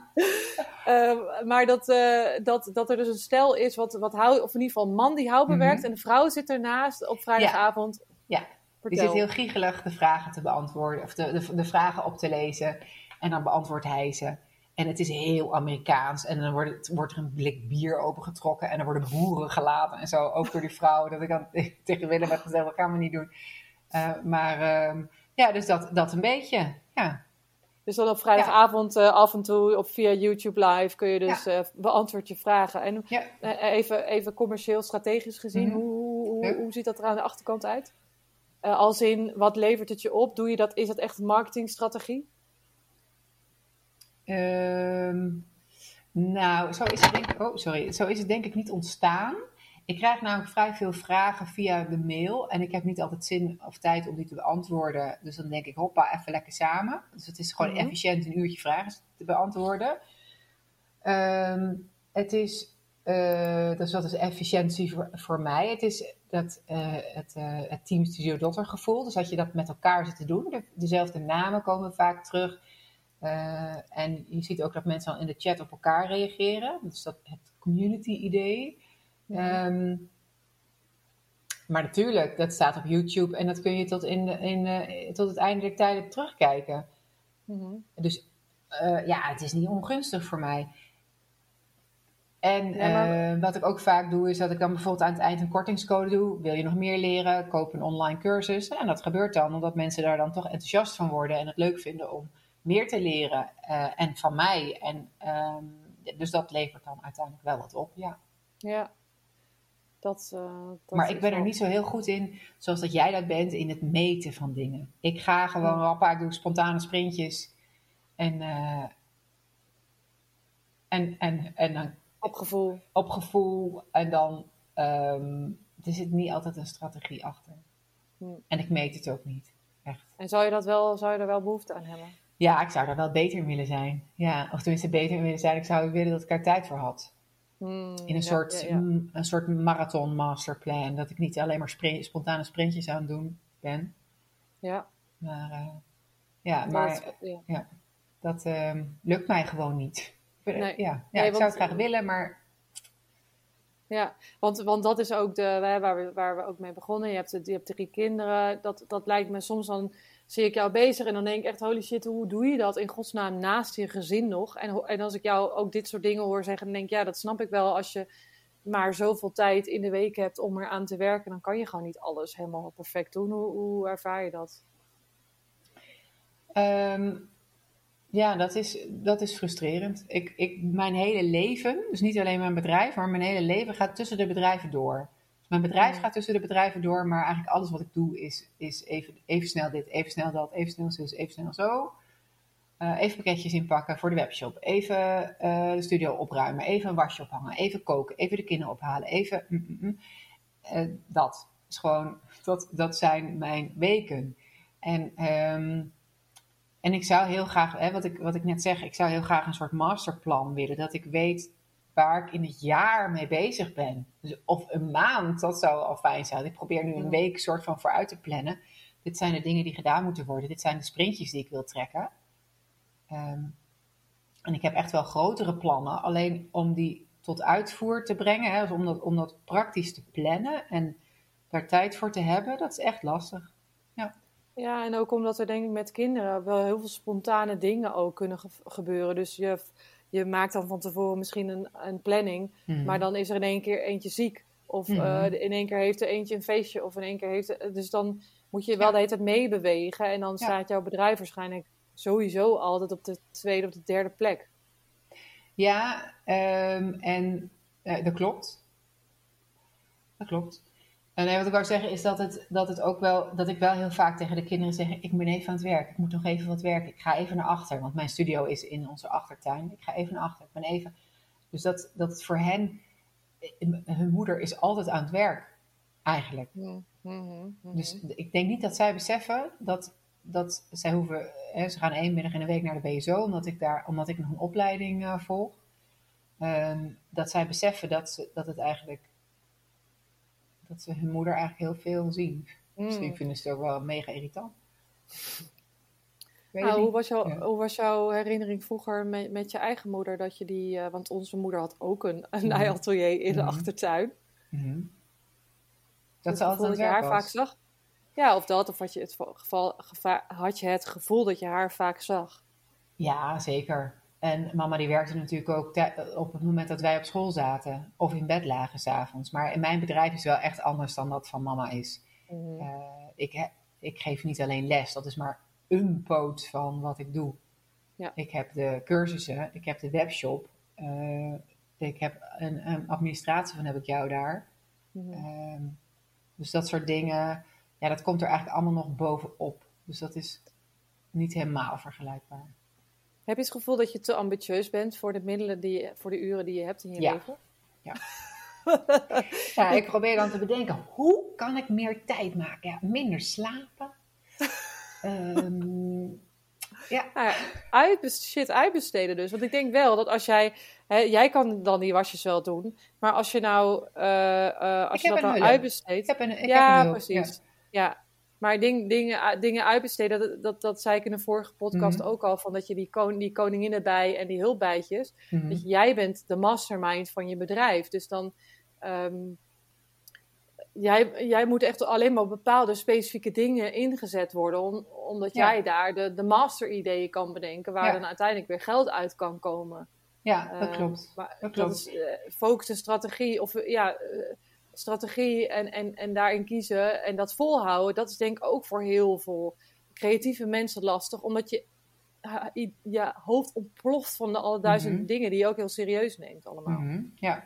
Eh, maar dat, eh, dat, dat er dus een stel is, wat, wat hout, of in ieder geval een man die hout bewerkt. Mhm. En de vrouw zit ernaast op vrijdagavond. Ja, Die zit heel giegelig de vragen te beantwoorden, of de, de, de vragen op te lezen. En dan beantwoordt hij ze. En het is heel Amerikaans. En dan wordt, het, wordt er een blik bier opengetrokken. En er worden boeren gelaten en zo. Ook door die vrouw. Dat ik dan [laughs] tegen Willem heb gezegd, dat gaan we niet doen. Eh, maar ehm, ja, dus dat, dat een beetje. Ja, Dus dan op vrijdagavond eh, af en toe op via YouTube live kun je dus eh, beantwoord je vragen. En ja. even, even commercieel strategisch gezien, Mhm. hoe, hoe, hoe, Ja. hoe ziet dat er aan de achterkant uit? Als in, wat levert het je op? Doe je dat, is dat echt een marketingstrategie? Ehm, nou, zo is, het denk ik, oh, sorry. zo is het denk ik niet ontstaan. Ik krijg namelijk vrij veel vragen via de mail. En ik heb niet altijd zin of tijd om die te beantwoorden. Dus dan denk ik, hoppa, even lekker samen. Dus het is gewoon Mhm. efficiënt een uurtje vragen te beantwoorden. Ehm, het is, eh, dus wat is efficiëntie voor, voor mij? Het is dat, eh, het, eh, het Team Studio Dotter gevoel. Dus dat je dat met elkaar zit te doen. De, dezelfde namen komen vaak terug. Eh, en je ziet ook dat mensen dan in de chat op elkaar reageren. Dus dat het community idee. Ehm, maar natuurlijk, dat staat op YouTube en dat kun je tot, in, de- in, tot het einde der tijden terugkijken. Mhm. Dus eh, ja, het is niet ongunstig voor mij. En maar- eh, wat ik ook vaak doe, is dat ik dan bijvoorbeeld aan het eind een kortingscode doe. Wil je nog meer leren? Koop een online cursus. En dat gebeurt dan, omdat mensen daar dan toch enthousiast van worden en het leuk vinden om meer te leren. eh, en van mij. En, ehm, dus dat levert dan uiteindelijk wel wat op, ja. Ja. Dat, eh, dat maar ik ben er niet zo heel goed in, zoals dat jij dat bent, in het meten van dingen. Ik ga gewoon, Ja. rappa, ik doe spontane sprintjes. En, eh, en, en, en dan Op gevoel. op gevoel. En dan, ehm, er zit niet altijd een strategie achter. Hm. En ik meet het ook niet, echt. En zou je, dat wel, zou je er wel behoefte aan hebben? Ja, ik zou daar wel beter in willen zijn. Ja, of tenminste beter in willen zijn. Ik zou willen dat ik er tijd voor had. Hmm, In een, ja, soort, ja, ja. een soort marathon masterplan. Dat ik niet alleen maar spontane sprintjes aan het doen ben. Ja, Maar eh, ja, maar ja. dat ehm, lukt mij gewoon niet. Nee. Ja, Nee, ik zou het graag willen, maar Ja, want, want dat is ook de, waar, we, waar we ook mee begonnen. Je hebt, je hebt drie kinderen. Dat, dat lijkt me soms dan zie ik jou bezig en dan denk ik echt, holy shit, hoe doe je dat in godsnaam naast je gezin nog? En, en als ik jou ook dit soort dingen hoor zeggen, dan denk ik, ja, dat snap ik wel. Als je maar zoveel tijd in de week hebt om eraan te werken, dan kan je gewoon niet alles helemaal perfect doen. Hoe, hoe ervaar je dat? Ehm, ja, dat is, dat is frustrerend. Ik, ik, mijn hele leven, dus niet alleen mijn bedrijf, maar mijn hele leven gaat tussen de bedrijven door. Mijn bedrijf gaat tussen de bedrijven door, maar eigenlijk alles wat ik doe is, is even, even snel dit, even snel dat, even snel zus, even snel zo. Eh, even pakketjes inpakken voor de webshop. Even eh, de studio opruimen. Even een wasje ophangen. Even koken. Even de kinderen ophalen. Even. mm, mm, mm. Eh, dat. is gewoon, dat, dat zijn mijn weken. En, ehm, en ik zou heel graag, hè, wat, ik, wat ik net zeg, ik zou heel graag een soort masterplan willen. Dat ik weet waar ik in het jaar mee bezig ben. Dus of een maand, dat zou al fijn zijn. Ik probeer nu een week soort van vooruit te plannen. Dit zijn de dingen die gedaan moeten worden. Dit zijn de sprintjes die ik wil trekken. Ehm, en ik heb echt wel grotere plannen. Alleen om die tot uitvoer te brengen, hè, dus om, dat, om dat praktisch te plannen en daar tijd voor te hebben, dat is echt lastig. Ja. Ja, en ook omdat er denk ik met kinderen wel heel veel spontane dingen ook kunnen gebeuren. Dus je, je maakt dan van tevoren misschien een, een planning, mhm. maar dan is er in één keer eentje ziek. Of mhm. eh, in één keer heeft er eentje een feestje, of in één keer heeft Dus dan moet je wel de hele tijd meebewegen. En dan staat jouw bedrijf waarschijnlijk sowieso altijd op de tweede of de derde plek. Ja, um, en uh, dat klopt. Dat klopt. En nee, wat ik wou zeggen is dat, het, dat, het ook wel, dat ik wel heel vaak tegen de kinderen zeg: Ik ben even aan het werk, ik moet nog even wat werken, ik ga even naar achter. Want mijn studio is in onze achtertuin. Ik ga even naar achter, ik ben even. Dus dat, dat voor hen, hun moeder is altijd aan het werk, eigenlijk. Mm Dus ik denk niet dat zij beseffen dat, dat zij hoeven, hè, ze gaan één middag in de week naar de BSO, omdat ik, daar, omdat ik nog een opleiding uh, volg. Um, dat zij beseffen dat, ze, dat het eigenlijk dat ze hun moeder eigenlijk heel veel zien. Mm. Misschien vinden ze het ook wel mega irritant. Nou, hoe, was jouw, hoe was jouw herinnering vroeger met, met je eigen moeder? Dat je die, uh, want onze moeder had ook een, een mm. naaiatelier in de mm. achtertuin. Mm. Dat ze altijd dat je haar vaak zag. Ja, of dat, of had je het geval, had je het gevoel dat je haar vaak zag? Ja, zeker. En mama die werkte natuurlijk ook op het moment dat wij op school zaten of in bed lagen s'avonds. Maar in mijn bedrijf is wel echt anders dan dat van mama is. Mhm. Eh, ik, ik geef niet alleen les, dat is maar een poot van wat ik doe. Ja. Ik heb de cursussen, ik heb de webshop, uh, ik heb een, een, administratie van heb ik jou daar. Mhm. Ehm, dus dat soort dingen, ja, dat komt er eigenlijk allemaal nog bovenop. Dus dat is niet helemaal vergelijkbaar. Heb je het gevoel dat je te ambitieus bent voor de middelen die je, voor de uren die je hebt in je leven? Ja. [laughs] ja, ik probeer dan te bedenken, hoe kan ik meer tijd maken? Ja, minder slapen. um, [laughs] ja. Nou shit uitbesteden dus. Want ik denk wel dat als jij... Hè, jij kan dan die wasjes wel doen. Maar als je nou... Uh, uh, als je dat nou uitbesteedt... Ik heb een, ik ja, heb een precies. ja. Maar ding, dingen, dingen uitbesteden, dat, dat, dat zei ik in een vorige podcast mhm. ook al, van dat je die, kon, die koninginnen bij en die hulpbijtjes, mm dat jij bent de mastermind van je bedrijf. Dus dan, um, jij, jij moet echt alleen maar op bepaalde specifieke dingen ingezet worden, omdat jij daar de, de master-ideeën kan bedenken, waar dan uiteindelijk weer geld uit kan komen. Ja, dat ehm, klopt. Maar dat, klopt. is uh, focus en strategie, of ja... Uh, strategie en, en, en daarin kiezen en dat volhouden, dat is denk ik ook voor heel veel creatieve mensen lastig, omdat je je hoofd ontploft van de alle duizend mhm. dingen die je ook heel serieus neemt allemaal. Mhm, ja,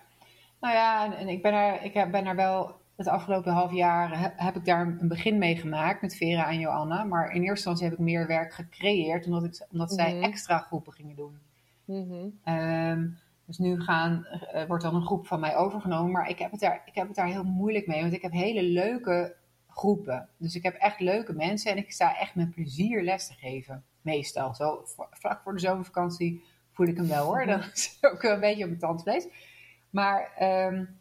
nou ja, en, en, ik, ben er, ik ben er wel het afgelopen half jaar heb, ik daar een begin mee gemaakt met Vera en Joanna. Maar in eerste instantie heb ik meer werk gecreëerd omdat, ik, omdat zij mhm. extra groepen gingen doen. Um, dus nu gaan, uh, wordt dan een groep van mij overgenomen. Maar ik heb, het daar, ik heb het daar heel moeilijk mee. Want ik heb hele leuke groepen. Dus ik heb echt leuke mensen. En ik sta echt met plezier les te geven. Meestal. Zo vlak voor de zomervakantie voel ik hem wel hoor. [laughs] Dan is het ook een beetje op mijn tandvlees. Maar um,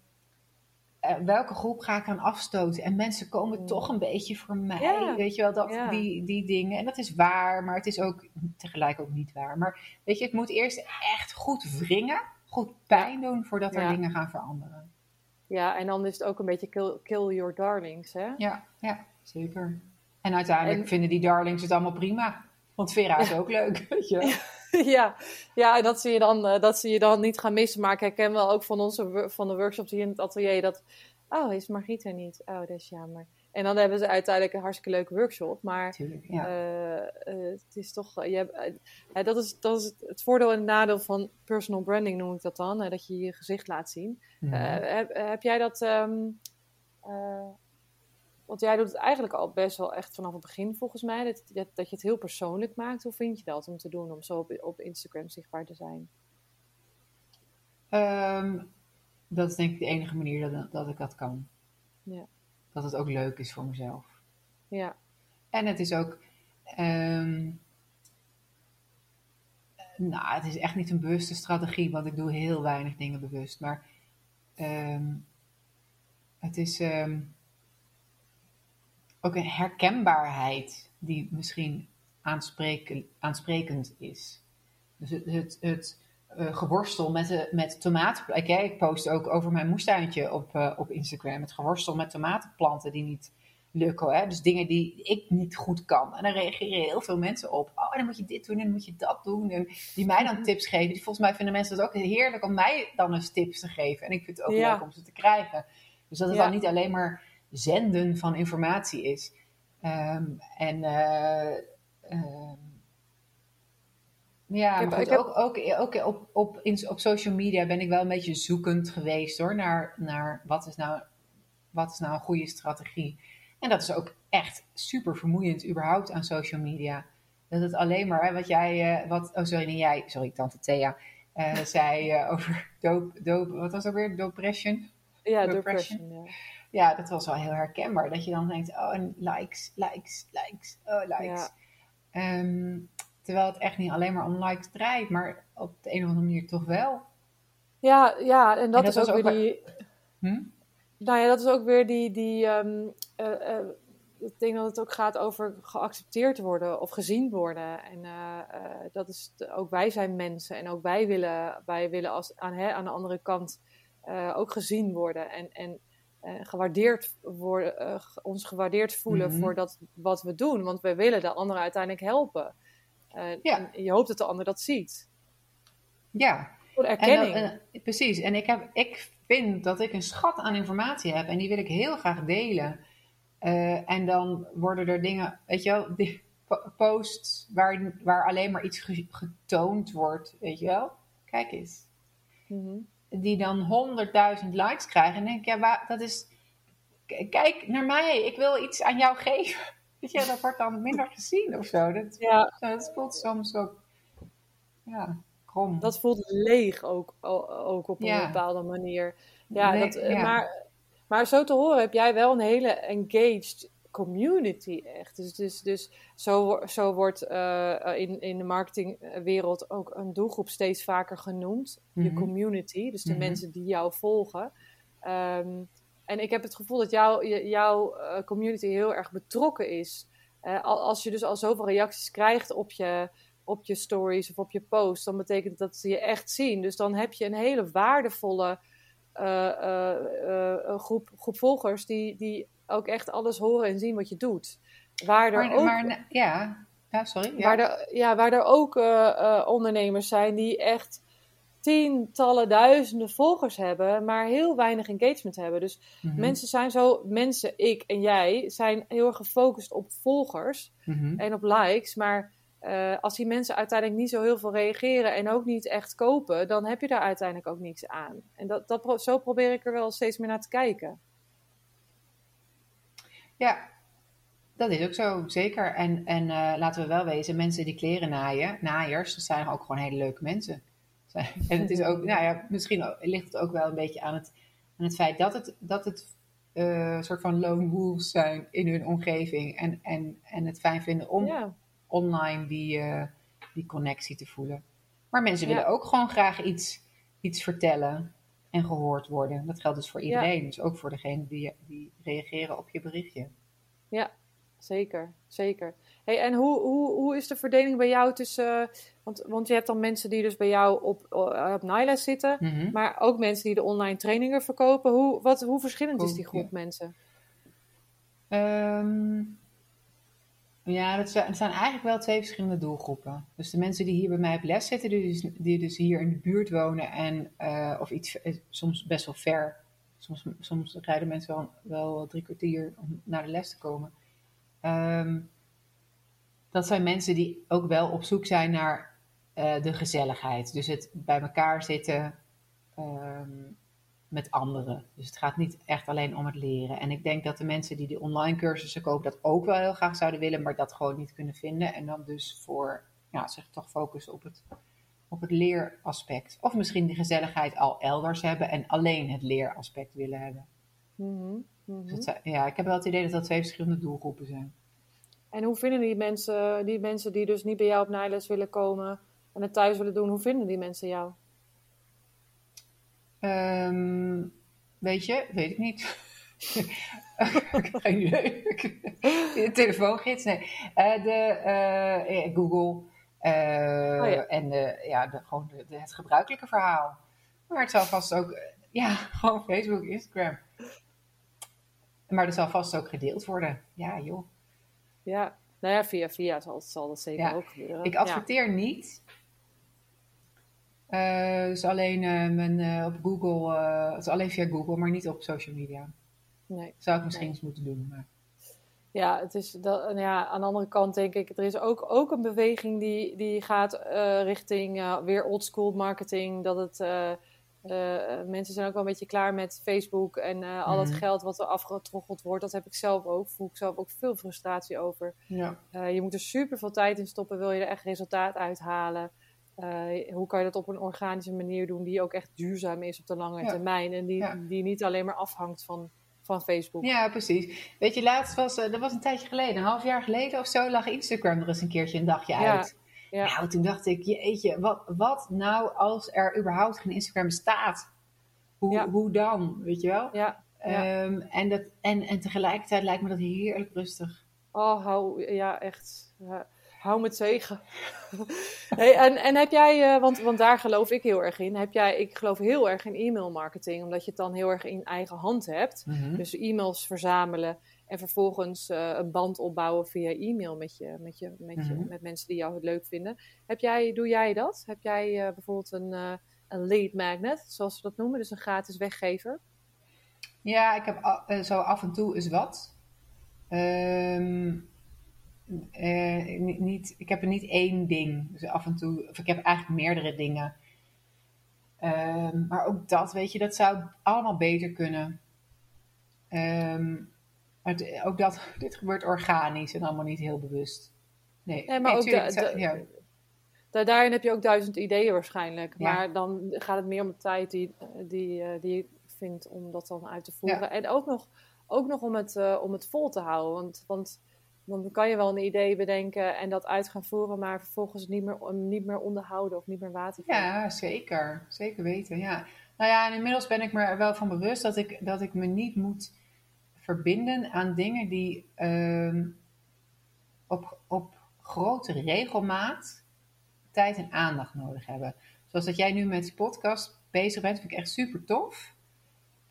welke groep ga ik aan afstoten? En mensen komen toch een beetje voor mij. Weet je wel, dat, die, die dingen. En dat is waar, maar het is ook tegelijk ook niet waar. Maar weet je, het moet eerst echt goed wringen goed pijn doen voordat er dingen gaan veranderen. Ja, en dan is het ook een beetje kill, kill your darlings, hè? Ja, ja zeker. En uiteindelijk vinden die darlings het allemaal prima. Want Vera is ook leuk, weet je [laughs] ja, ja, dat zie, je dan, uh, dat zie je dan niet gaan missen. Maar ik herken wel ook van, onze, van de workshops hier in het atelier dat... Oh, is Margriet er niet? Oh, dat is jammer. En dan hebben ze uiteindelijk een hartstikke leuke workshop. Maar Tuurlijk, ja. uh, uh, het is toch. Uh, je hebt, dat, is, dat is het voordeel en het nadeel van personal branding, noem ik dat dan. dat je je gezicht laat zien. Mm -hmm. heb, heb, jij dat. Um, want jij doet het eigenlijk al best wel echt vanaf het begin, volgens mij. Dat, dat, dat, je het heel persoonlijk maakt. Hoe vind je dat om te doen, om zo op, op Instagram zichtbaar te zijn? Um, dat is denk ik de enige manier dat, dat ik dat kan. Ja. dat het ook leuk is voor mezelf. Ja. En het is ook. ehm, nou, het is echt niet een bewuste strategie, want ik doe heel weinig dingen bewust. Maar ehm, het is ehm, ook een herkenbaarheid die misschien aanspreken, aansprekend is. Dus het, het, het eh, geworstel met, de, met tomaten. Ik, ik post ook over mijn moestuintje op, eh, op Instagram. Het geworstel met tomatenplanten die niet lukken. Hè? Dus dingen die ik niet goed kan. En daar reageren heel veel mensen op. Oh, dan moet je dit doen en dan moet je dat doen. En die mij dan tips geven. Die volgens mij vinden mensen het ook heerlijk om mij dan eens tips te geven. En ik vind het ook Ja. leuk om ze te krijgen. Dus dat het Ja. dan niet alleen maar zenden van informatie is. Ehm, en ehm, ja, Ik heb- goed, ook, ook, ook op, op, in, op social media ben ik wel een beetje zoekend geweest hoor, naar, naar wat, is nou, wat is nou een goede strategie. En dat is ook echt super vermoeiend überhaupt aan social media. Dat het alleen maar, hè, wat jij, eh, wat, oh sorry, niet jij, sorry, tante Thea, eh, zei over dope, dope, wat was dat weer, depression? Ja, Depression. depression. Ja. Ja, dat was wel heel herkenbaar. Dat je dan denkt, oh, en likes, likes, likes, oh, likes. Ja. Ehm, terwijl het echt niet alleen maar om likes draait, maar op de een of andere manier toch wel. Ja, ja, en dat, dat is ook ook weer die. Hm? Nou ja, dat is ook weer die. die ehm, eh, eh, ik denk dat het ook gaat over geaccepteerd worden of gezien worden. En eh, dat is ook wij zijn mensen en ook wij willen, wij willen als, aan, hè, aan de andere kant ook gezien worden en, en gewaardeerd worden, eh, ons gewaardeerd voelen Mhm. voor dat wat we doen. Want we willen de ander uiteindelijk helpen. Eh, Ja. en je hoopt dat de ander dat ziet. Ja, Voor en, erkenning. dat- en- precies. En ik, heb, ik vind dat ik een schat aan informatie heb en die wil ik heel graag delen. Eh, en dan worden er dingen, weet je wel, [laughs] die posts waar, waar alleen maar iets ge- getoond wordt, weet je wel. Kijk eens. Mhm. Die dan 100.000 likes krijgen. En denk ik, ja, waar, dat is. Kijk naar mij, ik wil iets aan jou geven. [laughs] Weet je, dat wordt dan minder gezien of zo. Dat, Ja, dat voelt soms ook. Ja, krom. dat voelt leeg ook, ook op een Ja. bepaalde manier. Ja, Nee, dat, ja. Maar, maar zo te horen heb jij wel een hele engaged community echt. Dus, dus, dus zo, zo wordt eh, eh, in, in de marketingwereld ook een doelgroep steeds vaker genoemd. Je Mhm. community, dus de Mhm. mensen die jou volgen. Ehm, en ik heb het gevoel dat jouw je- jouw eh, community heel erg betrokken is. Al- als je dus al zoveel reacties krijgt op je, op je stories of op je post, dan betekent dat ze je echt zien. Dus dan heb je een hele waardevolle groep, groep volgers die, die ook echt alles horen en zien wat je doet. Waar er maar, ook, maar ja. ja, sorry. Ja. waar er, ja, waar er ook eh, eh, ondernemers zijn die echt tientallen duizenden volgers hebben, maar heel weinig engagement hebben. Dus Mhm, mensen zijn zo, mensen, ik en jij, zijn heel erg gefocust op volgers mhm. en op likes. Maar eh, als die mensen uiteindelijk niet zo heel veel reageren en ook niet echt kopen, dan heb je daar uiteindelijk ook niks aan. En dat, dat, zo probeer ik er wel steeds meer naar te kijken. Ja, dat is ook zo, zeker. En, en eh, laten we wel wezen, mensen die kleren naaien, naaiers, dat zijn ook gewoon hele leuke mensen. [laughs] En het is ook, nou ja, misschien ligt het ook wel een beetje aan het, aan het feit dat het, dat het eh, een soort van lone wolves zijn in hun omgeving. En, en, en het fijn vinden om Ja, online die, eh, die connectie te voelen. Maar mensen Ja. willen ook gewoon graag iets, iets vertellen en gehoord worden. Dat geldt dus voor iedereen. Dus ook voor degene die, die reageren op je berichtje. zeker, zeker. Hey, en hoe, hoe, hoe is de verdeling bij jou tussen... want, want je hebt dan mensen die dus bij jou op, op Nyla zitten... Mhm. Maar ook mensen die de online trainingen verkopen. Hoe, wat, hoe verschillend is die groep mensen? Ehm, ja, dat zijn, het zijn eigenlijk wel twee verschillende doelgroepen. Dus de mensen die hier bij mij op les zitten, die dus, dus hier in de buurt wonen en eh, of iets, eh, soms best wel ver. Soms, soms rijden mensen wel, drie kwartier om naar de les te komen. Ehm, dat zijn mensen die ook wel op zoek zijn naar eh, de gezelligheid. Dus het bij elkaar zitten ehm, met anderen. Dus het gaat niet echt alleen om het leren. En ik denk dat de mensen die die online cursussen kopen dat ook wel heel graag zouden willen, maar dat gewoon niet kunnen vinden. En dan dus voor ja, zich toch focussen op het, op het leeraspect. Of misschien de gezelligheid al elders hebben en alleen het leeraspect willen hebben. Mhm. Mhm. Dus dat ja, ik heb wel het idee dat dat twee verschillende doelgroepen zijn. En hoe vinden die mensen, die mensen die dus niet bij jou op naailes willen komen en het thuis willen doen, hoe vinden die mensen jou? Ehm, weet je, weet ik niet. [laughs] geen idee. De telefoongids, nee. Eh, de, eh, eh, Google. eh, Oh ja. En de, ja, de, gewoon de, het gebruikelijke verhaal. Maar het zal vast ook, ja, [laughs] gewoon Facebook, Instagram. Maar dat zal vast ook gedeeld worden. Ja, joh. Ja, nou ja, via via zal, zal dat zeker Ja. ook gebeuren. Ik adverteer niet. Eh, dus alleen eh, mijn, eh, op Google, het is alleen via Google, maar niet op social media. Nee. Zou ik misschien Nee. eens moeten doen. Maar... Ja, het is dat, ja, aan de andere kant denk ik, er is ook, ook een beweging die, die gaat richting weer oldschool marketing. Dat het, mensen zijn ook wel een beetje klaar met Facebook en al het Mhm. geld wat er afgetroggeld wordt. Dat heb ik zelf ook, voel ik zelf ook veel frustratie over. Ja. Je moet er super veel tijd in stoppen, wil je er echt resultaat uithalen. Eh, hoe kan je dat op een organische manier doen die ook echt duurzaam is op de lange Ja. termijn en die, Ja. die niet alleen maar afhangt van, van Facebook. ja, precies. Weet je, laatst was, eh, dat was een tijdje geleden, een half jaar geleden of zo, lag Instagram er eens een keertje een dagje Ja, uit. ja. Nou, toen dacht ik, jeetje, wat, wat nou als er überhaupt geen Instagram bestaat? Hoe, hoe dan, weet je wel? Ja. Ehm, en, dat, en, en tegelijkertijd lijkt me dat heerlijk rustig. Oh, hou, ja, echt. Ja, hou me tegen. [laughs] hey, en, en heb jij, eh, want, want daar geloof ik heel erg in. Heb jij, ik geloof heel erg in e-mail marketing, omdat je het dan heel erg in eigen hand hebt. Dus e-mails verzamelen en vervolgens eh, een band opbouwen via e-mail met, je, met, je, met, je, Mhm. met mensen die jou leuk vinden. Heb jij, doe jij dat? Heb jij eh, bijvoorbeeld een, een lead magnet, zoals we dat noemen, dus een gratis weggever? Ja, ik heb zo af en toe eens wat. Ehm, eh, niet, niet, ik heb er niet één ding. Dus af en toe, of ik heb eigenlijk meerdere dingen. Ehm, maar ook dat, weet je, dat zou allemaal beter kunnen. Ehm, maar het- ook dat, [laughs] dit gebeurt organisch en allemaal niet heel bewust. Nee, Nee, maar ook tuurlijk, ja. Da- Daarin heb je ook duizend ideeën waarschijnlijk. Ja. Maar dan gaat het meer om de tijd die, die, eh, die je vindt om dat dan uit te voeren. En ook nog, ook nog om, het, eh, om het vol te houden. Want, want dan kan je wel een idee bedenken en dat uit gaan voeren, maar vervolgens het niet meer, niet meer onderhouden of niet meer water Ja, zeker. Zeker weten, ja. Nou ja, en inmiddels ben ik me er wel van bewust dat ik, dat ik me niet moet verbinden aan dingen die ehm, op, op grote regelmaat tijd en aandacht nodig hebben. Zoals dat jij nu met die podcast bezig bent, vind ik echt super tof.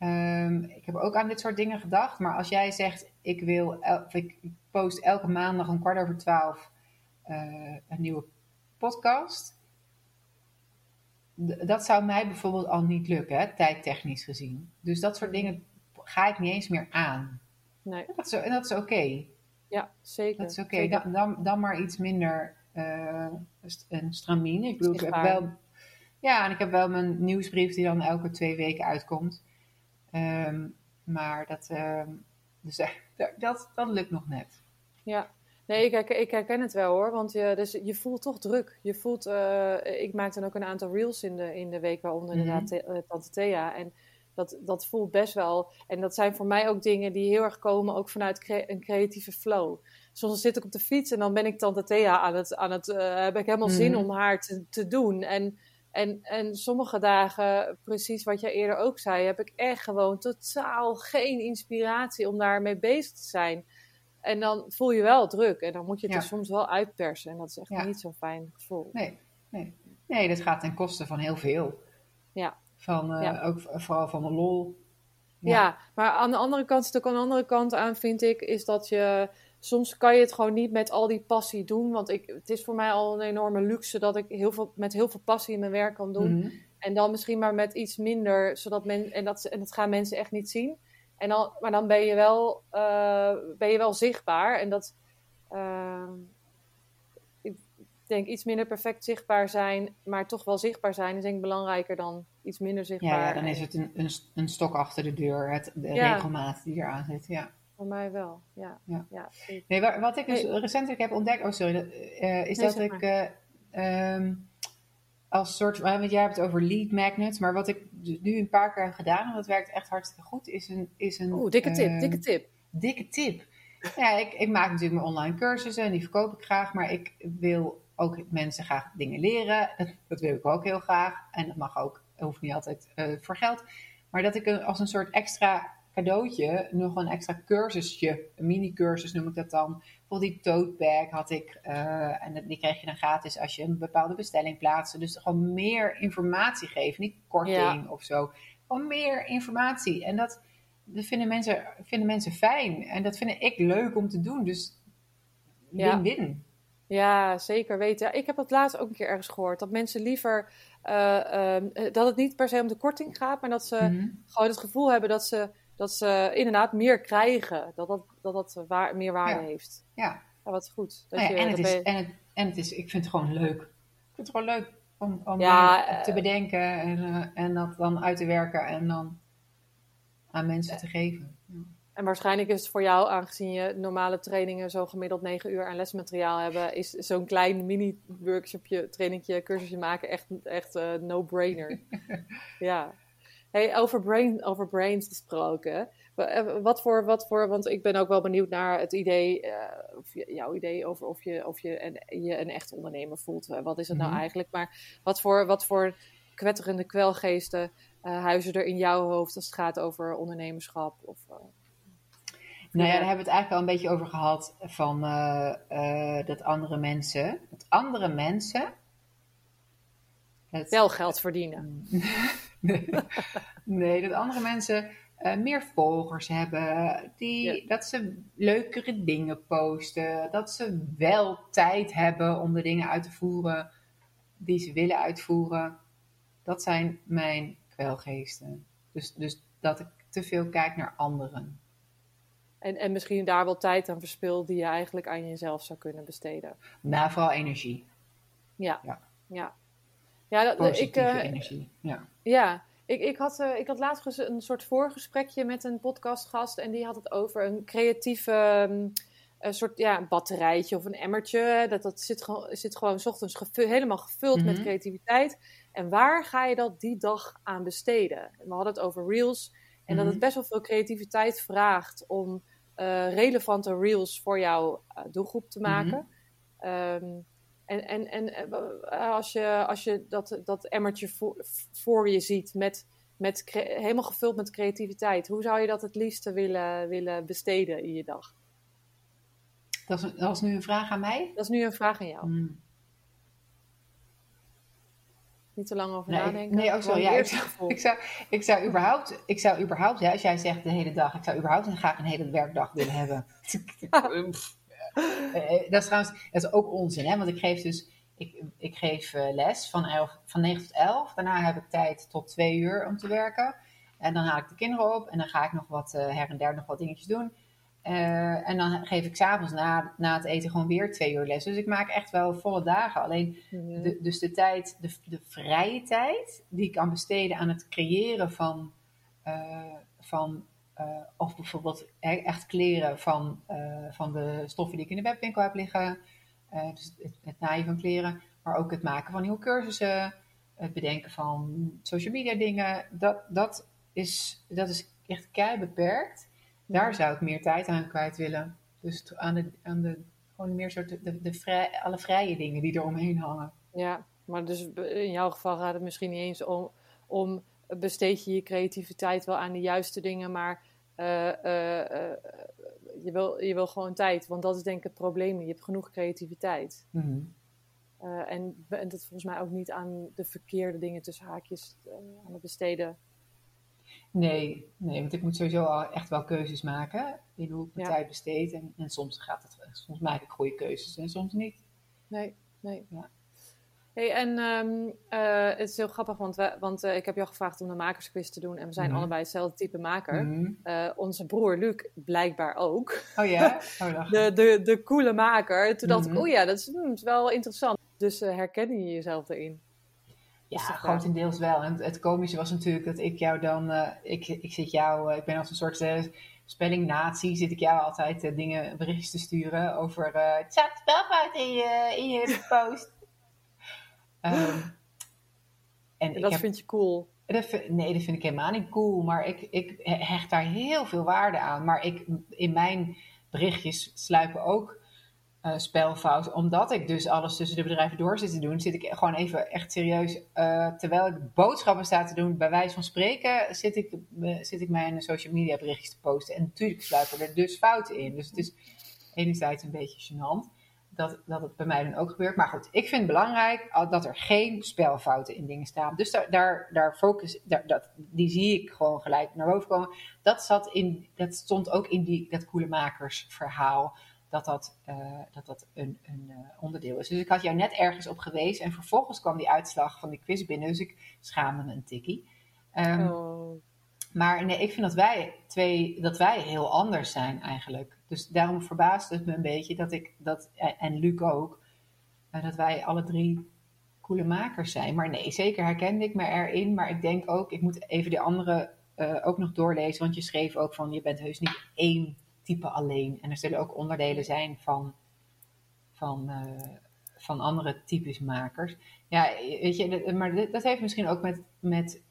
Ehm, ik heb ook aan dit soort dingen gedacht, maar als jij zegt, ik wil, of ik post elke maandag om kwart over twaalf eh, een nieuwe podcast, D- dat zou mij bijvoorbeeld al niet lukken, hè, tijdtechnisch gezien. Dus dat soort dingen ga ik niet eens meer aan. Nee, Dat is, en dat is oké. ja, zeker. Dat is oké. Dan, dan, dan maar iets minder eh, een stramine. Ik bedoel, ik heb wel... Ja, en ik heb wel mijn nieuwsbrief die dan elke twee weken uitkomt. Ehm, maar dat, ehm, dus, [laughs] eh, dat, dat, lukt nog net. Ja, nee, ik herken, ik herken het wel hoor. Want je, dus je voelt toch druk. Je voelt, eh, ik maak dan ook een aantal reels in de, in de week, waaronder Mhm. inderdaad te- eh, Tante Thea. En dat, dat voelt best wel. En dat zijn voor mij ook dingen die heel erg komen ook vanuit cre- een creatieve flow. Soms zit ik op de fiets en dan ben ik Tante Thea aan het, aan het eh, heb ik helemaal zin Mhm. om haar te, te doen. En, en, en sommige dagen, precies wat jij eerder ook zei, heb ik echt gewoon totaal geen inspiratie om daarmee bezig te zijn. En dan voel je wel druk en dan moet je het Ja. er soms wel uitpersen. En dat is echt Ja. niet zo'n fijn gevoel. Nee, nee. nee, dat gaat ten koste van heel veel. Ja. Van, eh, Ja. Ook vooral van de lol. Ja. Maar aan de andere kant zit ook een andere kant aan, vind ik, is dat je soms kan je het gewoon niet met al die passie doen. Want ik, het is voor mij al een enorme luxe dat ik heel veel, met heel veel passie mijn werk kan doen. Mhm. En dan misschien maar met iets minder, zodat men, en, dat, en dat gaan mensen echt niet zien. En dan, maar dan ben je wel, eh, ben je wel zichtbaar. En dat, eh, ik denk iets minder perfect zichtbaar zijn, maar toch wel zichtbaar zijn, is denk ik belangrijker dan iets minder zichtbaar. Ja, ja, dan is het een, een, een stok achter de deur, het, de Ja. regelmaat die eraan zit. Ja. Voor mij wel, ja. Ja. Nee, wa- wat ik dus recentelijk heb ontdekt, oh sorry, eh, is Nee, dat ik eh, ehm, als soort, want jij hebt het over lead magnets, maar wat ik nu een paar keer gedaan en dat werkt echt hartstikke goed, is een... Is een Oeh, dikke tip, dikke tip. Dikke tip. Ja, ik, ik maak natuurlijk mijn online cursussen en die verkoop ik graag, maar ik wil ook mensen graag dingen leren. Dat, wil ik ook heel graag. En dat mag ook, dat hoeft niet altijd eh, voor geld. Maar dat ik als een soort extra cadeautje nog een extra cursusje, een mini-cursus noem ik dat dan. Bijvoorbeeld die tote bag had ik. eh, en die kreeg je dan gratis als je een bepaalde bestelling plaatste. Dus gewoon meer informatie geven. Niet korting of zo. Gewoon meer informatie. En dat, dat vinden, mensen, vinden mensen fijn. En dat vind ik leuk om te doen. Dus win-win. Ja, zeker weten. Ik heb dat laatst ook een keer ergens gehoord. Dat mensen liever eh, ehm, eh, dat het niet per se om de korting gaat, maar dat ze Mhm. gewoon het gevoel hebben dat ze, dat ze inderdaad meer krijgen. Dat dat, dat, dat waar, meer waarde Ja. heeft. Ja. Ja, wat goed. Dat Nou ja, je- en, het dat is, je- en, het, en het is, ik vind het gewoon leuk. Ik vind het gewoon leuk om, om Ja, te eh, bedenken en, eh, en dat dan uit te werken en dan aan mensen te geven. Ja. En waarschijnlijk is het voor jou, aangezien je normale trainingen zo gemiddeld 9 uur aan lesmateriaal hebben, is zo'n klein mini-workshopje, trainingje, cursusje maken echt, echt eh, no-brainer. [laughs] ja. Hey, over, brain, over brains gesproken. eh, Wat voor, wat voor, want ik ben ook wel benieuwd naar het idee, eh, of jouw idee over of je, of je, een, je een echt ondernemer voelt. Eh, Wat is het Mhm. nou eigenlijk? Maar wat voor, wat voor kwetterende kwelgeesten huizen er in jouw hoofd als het gaat over ondernemerschap? Of, eh, Nou ja, daar hebben we het eigenlijk al een beetje over gehad van dat andere mensen, dat andere mensen het, wel geld verdienen. [laughs] [laughs] nee, dat andere mensen eh, meer volgers hebben, die, Ja. dat ze leukere dingen posten, dat ze wel tijd hebben om de dingen uit te voeren die ze willen uitvoeren. Dat zijn mijn kwelgeesten. Dus, dus dat ik te veel kijk naar anderen. En, en misschien daar wel tijd aan verspil die je eigenlijk aan jezelf zou kunnen besteden. Nou, vooral energie. Ja, Ja. ja. Ja. dat, ik, eh, energie. Ja. ja. Ik, ik, had, eh, ik had laatst een soort voorgesprekje met een podcastgast en die had het over een creatieve ehm, een soort ja, een batterijtje of een emmertje. Dat, dat zit, gewoon, zit gewoon 's ochtends helemaal gevuld met Mhm. creativiteit. En waar ga je dat die dag aan besteden? We hadden het over reels en dat Mhm. het best wel veel creativiteit vraagt om eh, relevante reels voor jouw doelgroep te maken. Ehm, en en, en eh, als je, als je dat, dat emmertje voor, voor je ziet met, met helemaal gevuld met creativiteit, hoe zou je dat het liefste willen, willen besteden in je dag? Dat, is, dat is nu een vraag aan mij. Dat is nu een vraag aan jou. Hmm. Niet te lang over Nee, nadenken. nee, ook zo. Ja, ik, zou, [laughs] ik, zou, ik zou überhaupt, ik zou überhaupt hè, als jij zegt de hele dag, ik zou überhaupt een, graag een hele werkdag willen hebben. [laughs] Eh, eh, dat is trouwens, dat is ook onzin, hè? want ik geef dus, ik, ik geef eh, les van, 11, van 9 tot 11. Daarna heb ik tijd tot 2 uur om te werken. En dan haal ik de kinderen op en dan ga ik nog wat her en der nog wat dingetjes doen. En dan geef ik s'avonds na, na het eten gewoon weer twee uur les. Dus ik maak echt wel volle dagen. Alleen Mhm. de, dus de tijd, de, de vrije tijd die ik kan besteden aan het creëren van, van eh, of bijvoorbeeld hè, echt kleren van, eh, van de stoffen die ik in de webwinkel heb liggen. Eh, dus het, het naaien van kleren, maar ook het maken van nieuwe cursussen, het bedenken van social media dingen. Dat, dat, is, dat is echt kei beperkt. Daar zou ik meer tijd aan kwijt willen. Dus aan de, aan de gewoon meer soort de, de, alle vrije dingen die er omheen hangen. Ja, maar dus in jouw geval gaat het misschien niet eens om, om besteed je je creativiteit wel aan de juiste dingen, maar eh, eh, eh, je, wil, je wil gewoon tijd. Want dat is denk ik het probleem. Je hebt genoeg creativiteit. Mhm. En en dat volgens mij ook niet aan de verkeerde dingen tussen haakjes aan het besteden. Nee, nee, want ik moet sowieso al echt wel keuzes maken in hoe ik mijn Ja. tijd besteed. En, en soms gaat het, soms maak ik goede keuzes en soms niet. Nee, nee. Ja. Hey, en ehm, eh, het is heel grappig, want, we, want eh, ik heb jou gevraagd om de makersquiz te doen. En we zijn Mhm. allebei hetzelfde type maker. Mhm. Eh, onze broer Luc blijkbaar ook. Oh ja? Oh. [laughs] De, de, de coole maker. Toen dacht Mhm. ik, oh ja, dat is, hmm, wel interessant. Dus herken je jezelf erin? Ja, grotendeels wel. En het, het komische was natuurlijk dat ik jou dan, ik, ik zit jou, ik ben als een soort uh, spelling nazi, zit ik jou altijd dingen, berichtjes te sturen over, eh het staat spelfout in je, in je post. Ehm, en dat heb, vind je cool. Dat nee, dat vind ik helemaal niet cool. Maar ik, ik hecht daar heel veel waarde aan. Maar ik, in mijn berichtjes sluipen ook eh spelfouten. Omdat ik dus alles tussen de bedrijven door zit te doen, zit ik gewoon even echt serieus. eh, terwijl ik boodschappen sta te doen, bij wijze van spreken, zit ik, eh, zit ik mijn social media berichtjes te posten. En natuurlijk sluipen er dus fouten in. Dus het is enerzijds een beetje gênant dat, dat het bij mij dan ook gebeurt. Maar goed, ik vind het belangrijk al- dat er geen spelfouten in dingen staan. Dus daar, daar, daar focus, daar, dat, die zie ik gewoon gelijk naar boven komen. Dat, zat in, dat stond ook in die, dat Koelemakersverhaal. Dat dat, eh, dat, dat een, een eh, onderdeel is. Dus ik had jou net ergens op gewezen. En vervolgens kwam die uitslag van die quiz binnen. Dus ik schaamde me een tikkie. Ehm, Oh. maar nee, ik vind dat wij twee, dat wij heel anders zijn eigenlijk. Dus daarom verbaast het me een beetje dat ik dat, en Luc ook, eh, dat wij alle drie coole makers zijn. Maar nee, zeker herkende ik me erin. Maar ik denk ook, ik moet even de andere eh, ook nog doorlezen. Want je schreef ook van, je bent heus niet één type alleen. En er zullen ook onderdelen zijn van, van, eh, van andere types makers. Ja, weet je, maar dat heeft misschien ook met, met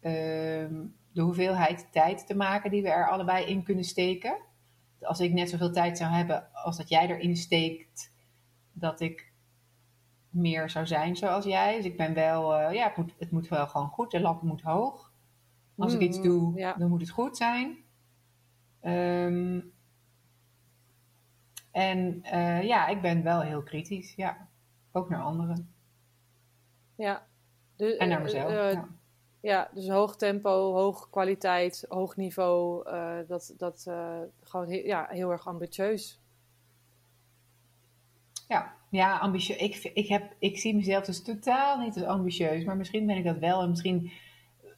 ehm, de hoeveelheid tijd te maken die we er allebei in kunnen steken. Als ik net zoveel tijd zou hebben als dat jij erin steekt, dat ik meer zou zijn zoals jij. Dus ik ben wel, eh, ja, het moet, het moet wel gewoon goed. De lamp moet hoog. Als ik iets Mm, doe, ja. dan moet het goed zijn. Ehm, en eh, ja, ik ben wel heel kritisch, ja. Ook naar anderen. Ja. De, En naar mezelf. eh, ja. Ja, dus hoog tempo, hoge kwaliteit, hoog niveau. eh, dat dat eh, gewoon he- ja, heel erg ambitieus. Ja, ja ambitieus. Ik, ik, heb, ik zie mezelf dus totaal niet als ambitieus, maar misschien ben ik dat wel. En misschien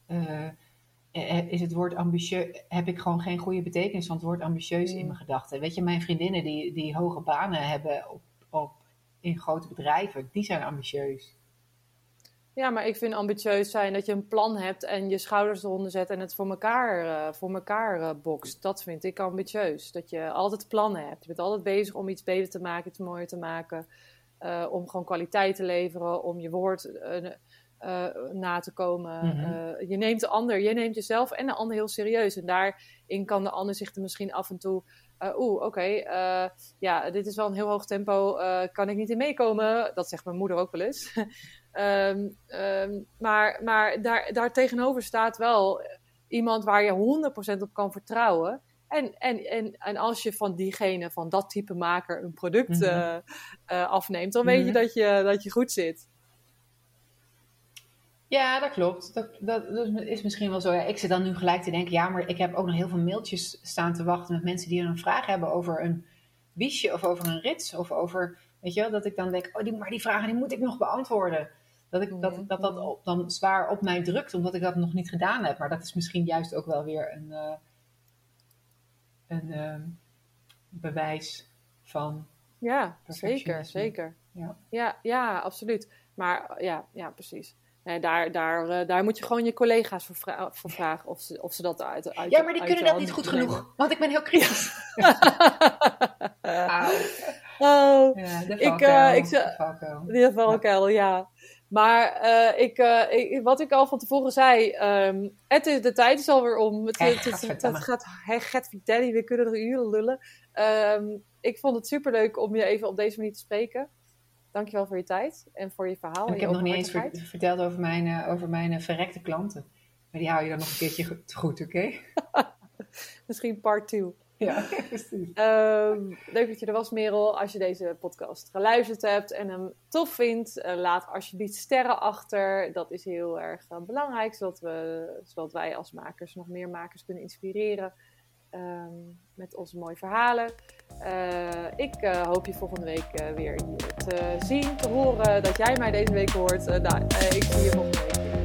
eh, is het woord ambitieus, heb ik gewoon geen goede betekenis van het woord ambitieus in Mm. mijn gedachten. Weet je, mijn vriendinnen die, die hoge banen hebben op, op, in grote bedrijven, die zijn ambitieus. Ja, maar ik vind ambitieus zijn dat je een plan hebt en je schouders eronder zet en het voor elkaar, eh, voor elkaar eh, bokst. Dat vind ik ambitieus. Dat je altijd plannen hebt. Je bent altijd bezig om iets beter te maken, iets mooier te maken. eh, om gewoon kwaliteit te leveren, om je woord na te komen. Mhm. Je neemt de ander, je neemt jezelf en de ander heel serieus. En daarin kan de ander zich er misschien af en toe. eh, Oeh, oké, ja, dit is wel een heel hoog tempo. kan ik niet in meekomen? Dat zegt mijn moeder ook wel eens. [laughs] Ehm, ehm, maar maar daar, daar tegenover staat wel iemand waar je 100% op kan vertrouwen. En, en, en, en als je van diegene, van dat type maker, een product Mhm. eh, eh, afneemt, dan weet je Mhm. dat je, dat je goed zit. Ja, dat klopt. Dat, dat, dat is misschien wel zo. Ja, ik zit dan nu gelijk te denken, ja, maar ik heb ook nog heel veel mailtjes staan te wachten met mensen die een vraag hebben over een wiesje of over een rits of over, weet je wel, dat ik dan denk, oh, die, maar die vragen die moet ik nog beantwoorden. Dat ik, dat, dat, dat op, dan zwaar op mij drukt, omdat ik dat nog niet gedaan heb. Maar dat is misschien juist ook wel weer een, eh, een eh, bewijs van Ja, zeker, zeker. Ja. Ja, ja, absoluut. Maar ja, ja precies. Nee, daar, daar, eh, daar moet je gewoon je collega's voor, vra- voor vragen of ze, of ze dat uit, uit Ja, maar die kunnen dat niet goed nemen. genoeg, want ik ben heel kritisch. Auw. [laughs] [laughs] oh, Ja, de Ik, valkuil, eh, ik de valkuil. wel, ja. Maar eh, ik, eh, ik, wat ik al van tevoren zei, ehm, het is, de tijd is alweer om. Het, Hey, het, het, het, gadverdamme. gaat, vertellen, we kunnen er uren lullen. Ehm, ik vond het superleuk om je even op deze manier te spreken. Dankjewel voor je tijd en voor je verhaal. En ik je heb nog niet eens ver- verteld over mijn, eh, over mijn eh, verrekte klanten. Maar die hou je dan nog een keertje goed, oké? [laughs] Misschien part 2. [laughs] Ja, precies. Ehm, leuk dat je er was, Merel. Als je deze podcast geluisterd hebt en hem tof vindt, eh, laat alsjeblieft sterren achter. Dat is heel erg eh, belangrijk, zodat, we, zodat wij als makers nog meer makers kunnen inspireren ehm, met onze mooie verhalen. Eh, ik hoop je volgende week weer te zien, te horen, dat jij mij deze week hoort. Nou, ik zie je volgende week.